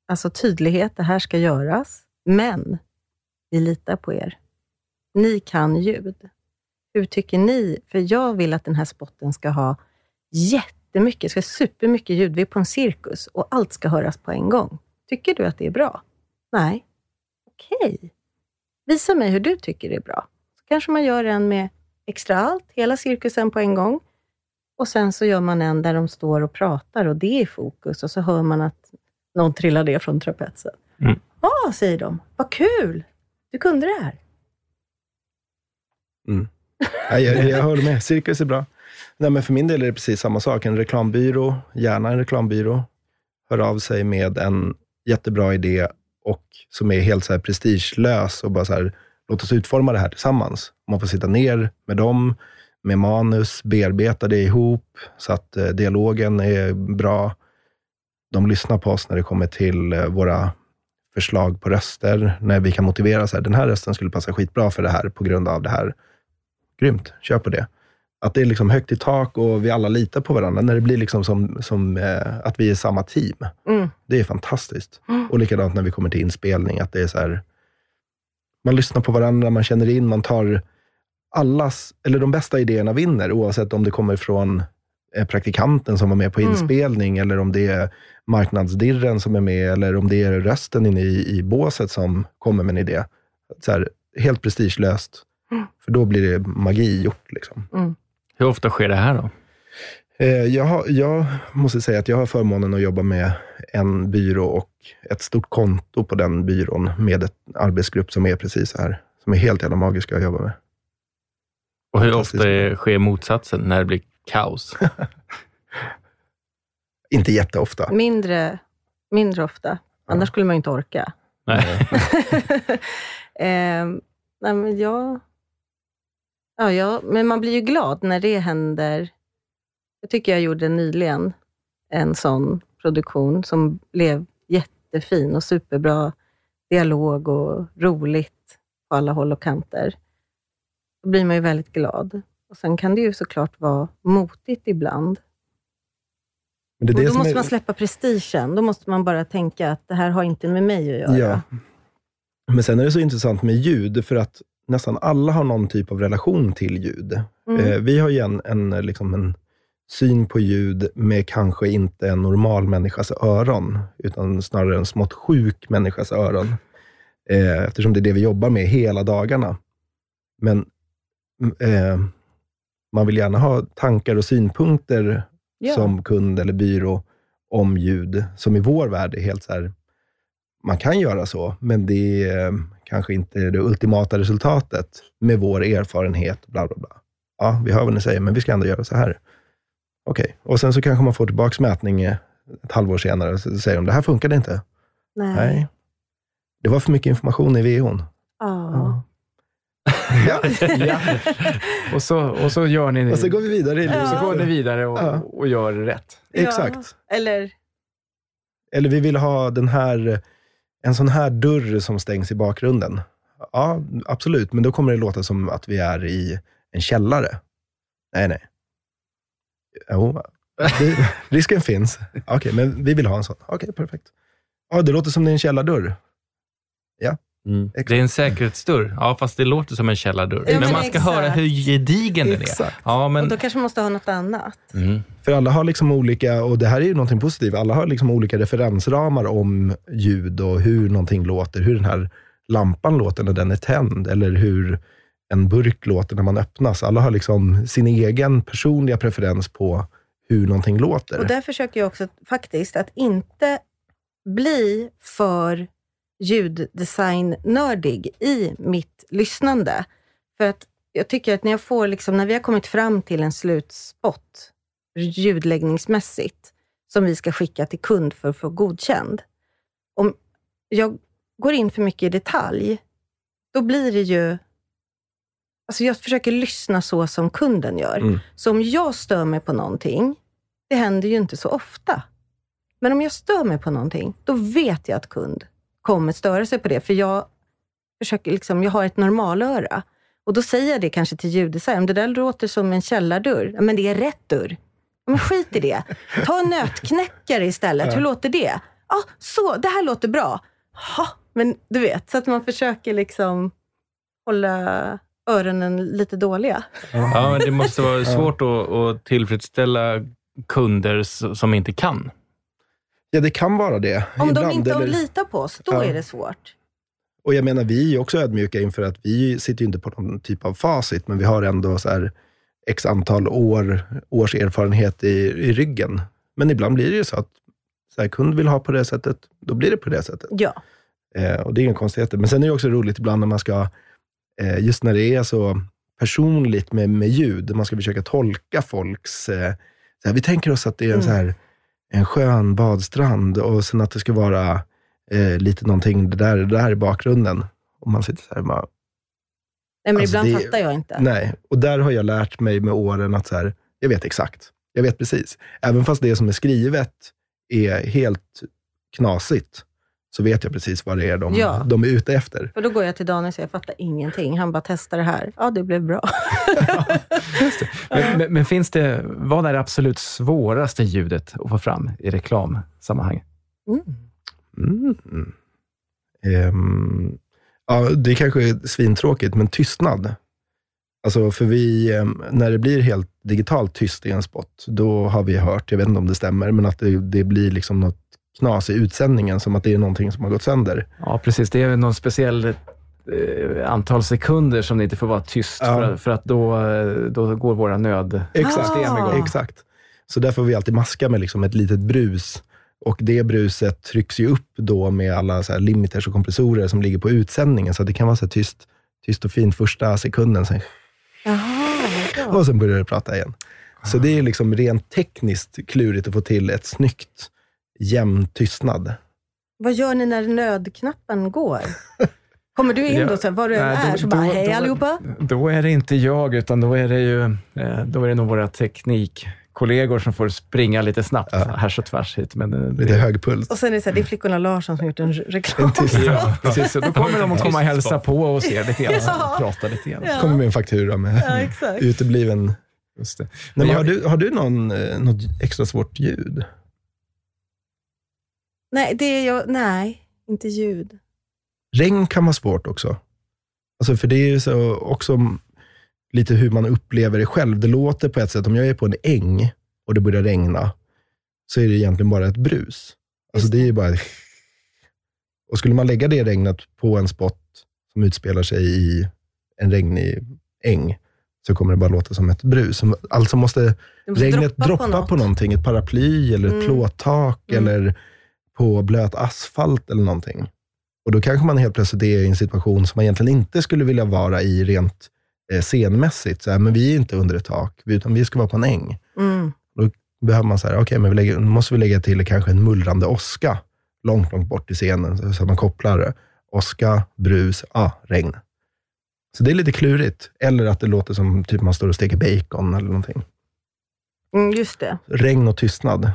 alltså tydlighet, det här ska göras. Men vi litar på er. Ni kan ljud. Hur tycker ni? För jag vill att den här spotten ska ha jättemycket, ska ha supermycket ljud. Vi är på en cirkus och allt ska höras på en gång. Tycker du att det är bra? Nej. Okej. Visa mig hur du tycker det är bra. Så kanske man gör en med extra allt, hela cirkusen på en gång. Och sen så gör man en där de står och pratar och det är i fokus och så hör man att någon trillar ner från trapetsen. Mm. Ja, säger de. Vad kul! Du kunde det här. Ja, jag, jag håller med. Cirkus är bra. Nej, men för min del är det precis samma sak. En reklambyrå, gärna en reklambyrå, hör av sig med en jättebra idé och som är helt så här prestigelös och bara så här, låt oss utforma det här tillsammans. Man får sitta ner med dem, med manus, bearbeta det ihop så att eh, dialogen är bra. De lyssnar på oss när det kommer till eh, våra förslag på röster, när vi kan motivera så här, den här rösten skulle passa skitbra för det här på grund av det här. Grymt, kör på det. Att det är liksom högt i tak och vi alla litar på varandra. När det blir liksom som, som eh, att vi är samma team. Mm. Det är fantastiskt. Och likadant när vi kommer till inspelning, att det är så här, man lyssnar på varandra, man känner in, man tar allas, eller de bästa idéerna vinner, oavsett om det kommer från eh, praktikanten som var med på Mm. inspelning, eller om det är marknadsdirren som är med, eller om det är rösten inne i, i båset som kommer med en idé. Så här, helt prestigelöst, Mm. för då blir det magi gjort. Liksom. Hur ofta sker det här då? Eh, Jag, har, jag måste säga att jag har förmånen att jobba med en byrå och ett stort konto på den byrån med en arbetsgrupp som är precis så här. Som är helt jävla magiska att jobba med. Och hur ofta sker motsatsen, när det blir kaos? Inte jätteofta. Mindre, mindre ofta. Annars skulle man ju inte orka. Nej. Ehm, nej, men jag... Ja, ja, men man blir ju glad när det händer. Jag tycker jag gjorde nyligen en sån produktion som blev jättefin och superbra dialog och roligt på alla håll och kanter. Då blir man ju väldigt glad. Och Sen kan det ju såklart vara motigt ibland. Men det är och det då måste är, man släppa prestigen. Då måste man bara tänka att det här har inte med mig att göra. Ja. Men sen är det så intressant med ljud, för att nästan alla har någon typ av relation till ljud. Mm. Eh, vi har ju en, en, liksom en syn på ljud med kanske inte en normal människas öron, utan snarare en smått sjuk människas öron. Eh, eftersom det är det vi jobbar med hela dagarna. Men eh, man vill gärna ha tankar och synpunkter Ja. som kund eller byrå om ljud, som i vår värld är helt så här, man kan göra så, men det är kanske inte det ultimata resultatet med vår erfarenhet. Bla, bla, bla. Ja, vi hör vad ni säger, men vi ska ändå göra så här. Okej, och sen så kanske man får tillbaka mätning eh, ett halvår senare och så säger de, det här funkade inte. Nej. Nej. Det var för mycket information i VHn. Ja. Ja. Ja. Och, så, och så gör ni Och så går vi vidare i Ja. så går ni vidare och, Ja. och gör rätt. Exakt. Ja. Eller, Eller vi vill ha den här, en sån här dörr som stängs i bakgrunden. Ja, absolut, men då kommer det låta som att vi är i en källare. Nej, nej. Jo, det, risken finns. Okej, men vi vill ha en sån. Okej, perfekt. Ja, det låter som det är en källardörr. Ja. Det är en säkerhetsdörr, ja, fast det låter som en källardörr. Ja, men, men man ska exakt. höra hur gedigen den är. Ja, och men, då kanske man måste ha något annat. mm. För alla har liksom olika, och det här är ju någonting positivt, alla har liksom olika referensramar om ljud och hur någonting låter. Hur den här lampan låter när den är tänd, eller hur en burk låter när man öppnas. Alla har liksom sin egen personliga preferens på hur någonting låter. Och där försöker jag också faktiskt att inte bli för ljuddesignnördig i mitt lyssnande. För att jag tycker att när jag får, liksom, när vi har kommit fram till en slutspot ljudläggningsmässigt, som vi ska skicka till kund för att få godkänd. Om jag går in för mycket i detalj, då blir det ju... Alltså jag försöker lyssna så som kunden gör. Mm. Så om jag stör mig på någonting, det händer ju inte så ofta. Men om jag stör mig på någonting, då vet jag att kund kommer störa sig på det. För jag försöker liksom, jag har ett normalöra. Och då säger jag det kanske till ljuddesign. Det där låter som en källardörr. Men det är rätt dörr. Men skit i det. Ta en nötknäckare istället. Hur låter det? Ja, så. Det här låter bra. Ha, men du vet, så att man försöker liksom hålla öronen lite dåliga. Ja, men det måste vara svårt att, att tillfredsställa kunder som inte kan. Ja, det kan vara det. Om de ibland, inte eller- litar på oss, då Ja. är det svårt. Och jag menar, vi är också ödmjuka inför att vi sitter ju inte på någon typ av facit, men vi har ändå så här x antal år, års erfarenhet i, i ryggen. Men ibland blir det ju så att så här, kund vill ha på det sättet, då blir det på det sättet. Ja. Eh, och det är inga konstigheter. Men sen är det också roligt ibland när man ska, eh, just när det är så personligt med, med ljud, man ska försöka tolka folks... Eh, så här, vi tänker oss att det är en, Mm. så här, en skön badstrand och sen att det ska vara eh, lite någonting det där, det där i bakgrunden. Och man sitter så här och bara, Nej, men Alltså, ibland det- fattar jag inte. nej. Och där har jag lärt mig med åren att så här, jag vet exakt. Jag vet precis. Även fast det som är skrivet är helt knasigt, så vet jag precis vad det är de, Ja. de är ute efter. För då går jag till Daniel och säger, jag fattar ingenting. Han bara, testa det här. Ja, det blev bra. Men, men, men finns det, vad är det absolut svåraste ljudet att få fram i reklamsammanhang? Mm. Mm. Ehm, ja, det kanske är svintråkigt, men tystnad. Alltså, för vi, ehm, när det blir helt digitalt tyst i en spot, då har vi hört, jag vet inte om det stämmer, men att det, det blir liksom något knas i utsändningen, som att det är någonting som har gått sönder. Ja, precis. Det är någon speciell eh, antal sekunder som det inte får vara tyst, Ja. för, för att då, eh, då går våra nöd... Exakt. System igång. Exakt. Så där får vi alltid maska med liksom ett litet brus. Och det bruset trycks ju upp då med alla så här limiters och kompressorer som ligger på utsändningen. Så det kan vara så här tyst, tyst och fint första sekunden, sen, Jaha, ja. och sen börjar det prata igen. Så det är liksom rent tekniskt klurigt att få till ett snyggt, jämn tystnad. Vad gör ni när nödknappen går? Kommer du in Ja, då, så här, var du än är, då- så bara, då- hej då- allihopa? Då är det inte jag, utan då är det ju eh, då är det nog våra teknikkollegor som får springa lite snabbt Ja. härs och tvärs hit. Men eh, Lite det, hög puls. Och sen är det så här, det är flickorna Larsson som gjort en re- reklam. En ja, precis. Så då kommer de att komma och hälsa på och se lite grann, Ja. prata lite grann. Ja. Kommer med en faktura med Ja, exakt. utebliven... Just det. Nej, Men men jag- har, du, har du någon, eh, något extra svårt ljud? Nej, det är jag, nej, inte ljud. Regn kan vara svårt också. Alltså för det är ju så också lite hur man upplever det själv. Det låter på ett sätt, om jag är på en äng och det börjar regna, så är det egentligen bara ett brus. Alltså det är ju bara... Och skulle man lägga det regnet på en spot som utspelar sig i en regnig äng, så kommer det bara låta som ett brus. Alltså måste måste regnet droppa, något. på, någonting, ett paraply eller ett Mm. plåttak Mm. eller på blöt asfalt eller någonting. Och då kanske man helt plötsligt är i en situation som man egentligen inte skulle vilja vara i rent eh, scenmässigt. Så här, men vi är inte under ett tak, utan vi ska vara på en äng. Mm. behöver man säga, okej, men vi lägger, måste vi lägga till kanske en mullrande åska långt, långt bort i scenen, så, så att man kopplar det. Åska, brus, ah, regn. Så det är lite klurigt. Eller att det låter som typ man står och steker bacon eller någonting. Mm, just det. Regn och tystnad.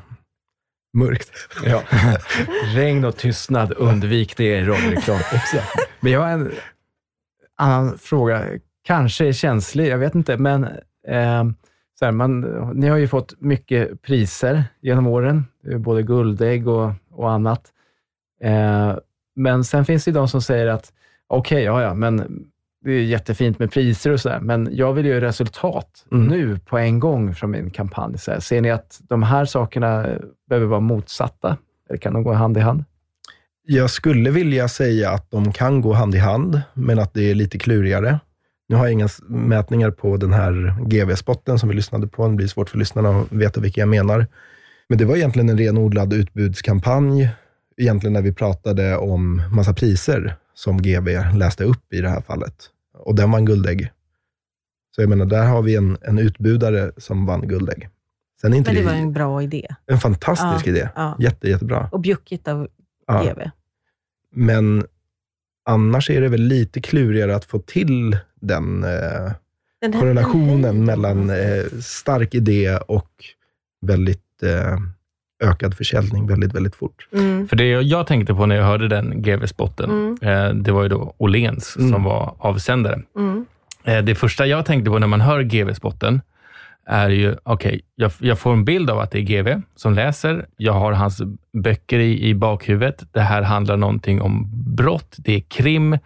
Mörkt. Ja. Regn och tystnad, undvik det i radioreklam. Men jag har en annan fråga, kanske är känslig, jag vet inte, men eh, så här, man, ni har ju fått mycket priser genom åren, både guldägg och, och annat. Eh, men sen finns det de som säger att, okej, ja, ja, men det är jättefint med priser och sådär, men jag vill ju resultat Mm. nu på en gång från min kampanj. Så här, ser ni att de här sakerna behöver vara motsatta? Eller kan de gå hand i hand? Jag skulle vilja säga att de kan gå hand i hand, men att det är lite klurigare. Nu har jag inga mätningar på den här GV-spotten som vi lyssnade på. Det blir svårt för lyssnarna att veta vilka jag menar. Men det var egentligen en renodlad utbudskampanj, egentligen när vi pratade om massa priser som GV läste upp i det här fallet. Och den vann guldägg. Så jag menar, där har vi en, en utbudare som vann guldägg. Sen inte Men det det, var en bra idé. en fantastisk Ja, idé. ja. Jätte, jättebra. Och bjuckigt av Ja. GV. Men annars är det väl lite klurigare att få till den eh, Den korrelationen mellan eh, stark idé och väldigt eh, ökad försäljning väldigt, väldigt fort. Mm. För det jag tänkte på när jag hörde den GV-spotten, Mm. eh, det var ju då Åhléns Mm. som var avsändare. Mm. Eh, Det första jag tänkte på när man hör GV-spotten är ju, okej, jag, jag får en bild av att det är GV som läser. Jag har hans böcker i, i bakhuvudet. Det här handlar någonting om brott, det är krim.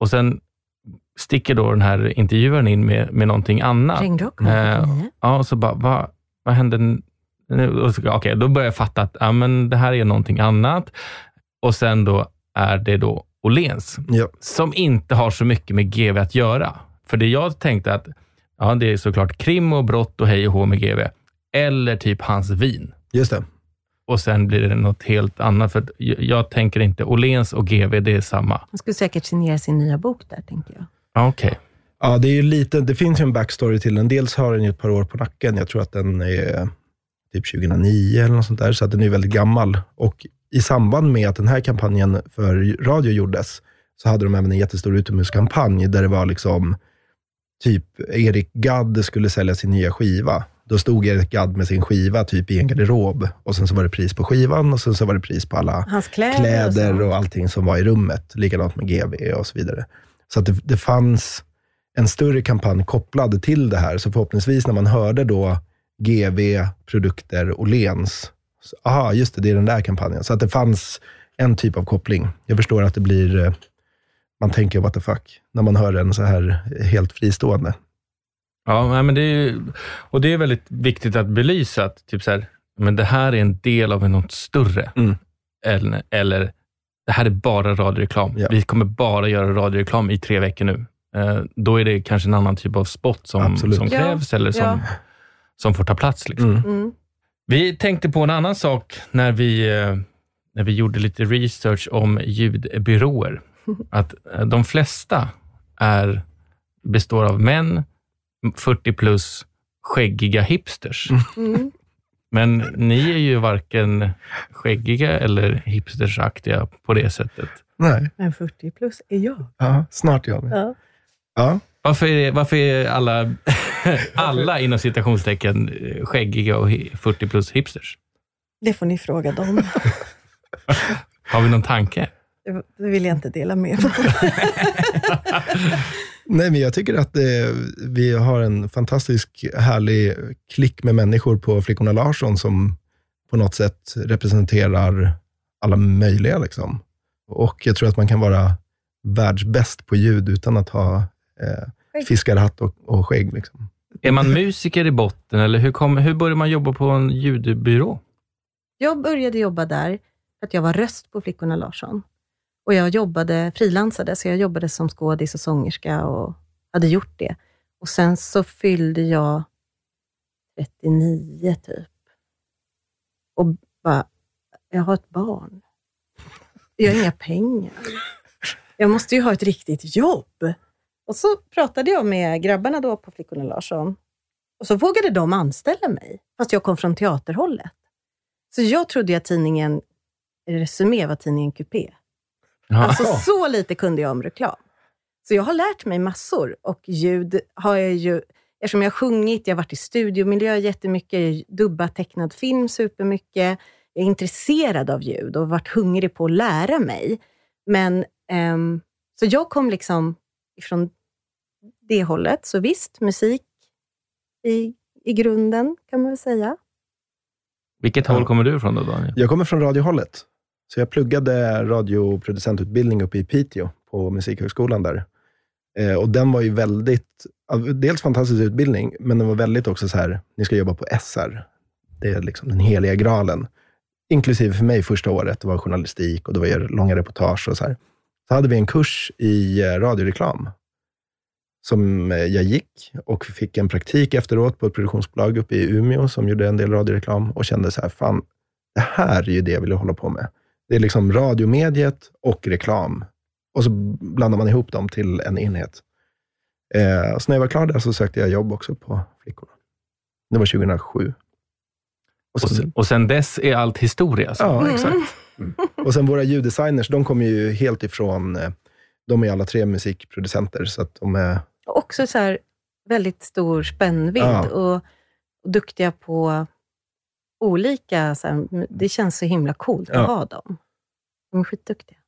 Och sen sticker då den här intervjuaren in med, med någonting annat. Regnrock, Eh, Markoolio. Ja, och så bara, vad, vad hände Okej, då börjar jag fatta att ja, men det här är någonting annat. Och sen då är det då Åhléns, Ja. som inte har så mycket med GV att göra. För det jag tänkte att, ja, det är såklart krim och brott och hej och hå med GV. Eller typ hans vin. Just det. Och sen blir det något helt annat. För jag, tänker inte, Åhléns och GV, det är samma. Han skulle säkert signera sin nya bok där, tänker jag. Ja, Okej. Ja, det, är ju lite, det finns ju en backstory till den. Dels har den ju ett par år på nacken. Jag tror att den är typ 2009 eller något sånt där, så att den är väldigt gammal. Och i samband med att den här kampanjen för radio gjordes, så hade de även en jättestor utomhuskampanj, där det var liksom, typ Erik Gadd skulle sälja sin nya skiva. Då stod Erik Gadd med sin skiva typ i en garderob och sen så var det pris på skivan och sen så var det pris på alla kläder, kläder och och allting som var i rummet. Likadant med GV och så vidare. Så att det, det fanns en större kampanj kopplad till det här. Så förhoppningsvis när man hörde då GV, produkter och Lens, aha, just det, det är den där kampanjen. Så att det fanns en typ av koppling. Jag förstår att det blir, eh, man tänker what the fuck, när man hör den så här helt fristående. Ja, men det är, och det är väldigt viktigt att belysa att typ så här, men det här är en del av något större. Mm. Eller, eller det här är bara radioreklam. Ja. Vi kommer bara göra radioreklam i tre veckor nu. Eh, då är det kanske en annan typ av spot som, Absolut. som Ja, krävs eller som, ja. Som får ta plats. Liksom. Mm. Mm. Vi tänkte på en annan sak när vi, eh, när vi gjorde lite research om ljudbyråer. Att eh, de flesta är, består av män, 40 plus, skäggiga hipsters. Mm. Men ni är ju varken skäggiga eller hipstersaktiga på det sättet. Nej, Men 40 plus är jag. ja, snart jag med. Ja. Ja. Varför är, varför är alla, alla inom citationstecken eh, skäggiga och hi- 40 plus hipsters? Det får ni fråga dem. Har vi någon tanke? Det det vill jag inte dela med mig Nej, men jag tycker att eh, vi har en fantastisk härlig klick med människor på Flickorna Larsson som på något sätt representerar alla möjliga. Liksom. Och jag tror att man kan vara världsbäst på ljud utan att ha eh, fiskarhatt och, och skägg. Liksom. Är man musiker i botten eller hur, kom, hur börjar man jobba på en ljudbyrå? Jag började jobba där för att jag var röst på Flickorna Larsson. Och jag jobbade, frilansade, så jag jobbade som skådis och sångerska och hade gjort det. Och sen så fyllde jag 39 typ. Och bara, jag har ett barn. Jag har inga pengar. Jag måste ju ha ett riktigt jobb. Och så pratade jag med grabbarna då på Flickorna Larsson. Och så vågade de anställa mig, fast jag kom från teaterhållet. Så jag trodde att tidningen Resumé var tidningen Coupé. Alltså så lite kunde jag om reklam. Så jag har lärt mig massor och ljud har jag ju, eftersom jag har sjungit, jag har varit i studiomiljö jättemycket, jag har dubbat tecknad film supermycket. Jag är intresserad av ljud och varit hungrig på att lära mig. Men, ehm, så jag kom liksom ifrån det hållet. Så visst, musik i, i grunden kan man väl säga. Vilket håll kommer du ifrån då, Daniel? Jag kommer från radiohållet. Så jag pluggade radioproducentutbildning uppe i Piteå på Musikhögskolan där. Eh, och den var ju väldigt, dels fantastisk utbildning, men den var väldigt också så här, ni ska jobba på SR. Det är liksom den heliga graalen. Inklusive för mig första året, det var journalistik och det var långa reportage och så här. Så hade vi en kurs i eh, radioreklam. som eh, jag gick och fick en praktik efteråt på ett produktionsbolag uppe i Umeå som gjorde en del radioreklam och kände så här, fan, det här är ju det jag vill hålla på med. Det är liksom radiomediet och reklam. Och så blandar man ihop dem till en enhet. Eh, så när jag var klar där så sökte jag jobb också på Flickorna. Det var 2007. Och sen, och sen dess är allt historia. Alltså. Ja, exakt. Mm. Och sen våra ljuddesigners, de kommer ju helt ifrån, eh, de är alla tre musikproducenter, så att de är... Också så här väldigt stor spännvidd Ja. och, och duktiga på olika, så här, det känns så himla coolt Ja. att ha dem. De är skitduktiga.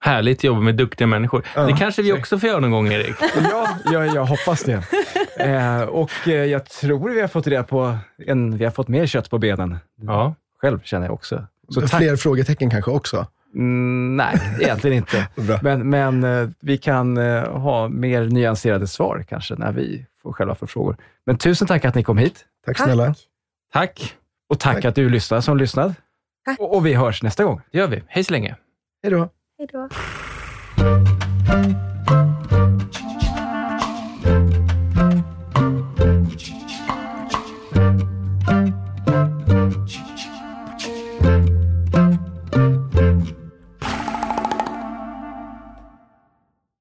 Härligt jobb med duktiga människor. Ja, det kanske vi också får göra någon gång, Erik. Ja, jag, jag hoppas det. Eh, och eh, jag tror vi har fått reda på, en, vi har fått mer kött på benen. Ja. Själv känner jag också. Så tack. Fler frågetecken kanske också. Mm, nej, egentligen inte. Men, men eh, vi kan eh, ha mer nyanserade svar kanske när vi får själva få frågor. Men tusen tack att ni kom hit. Tack snälla. Tack. Och tack, Tack. att du lyssnar som lyssnad. Tack. Och, och vi hörs nästa gång. Det gör vi. Hej så länge. Hej då. Hej då.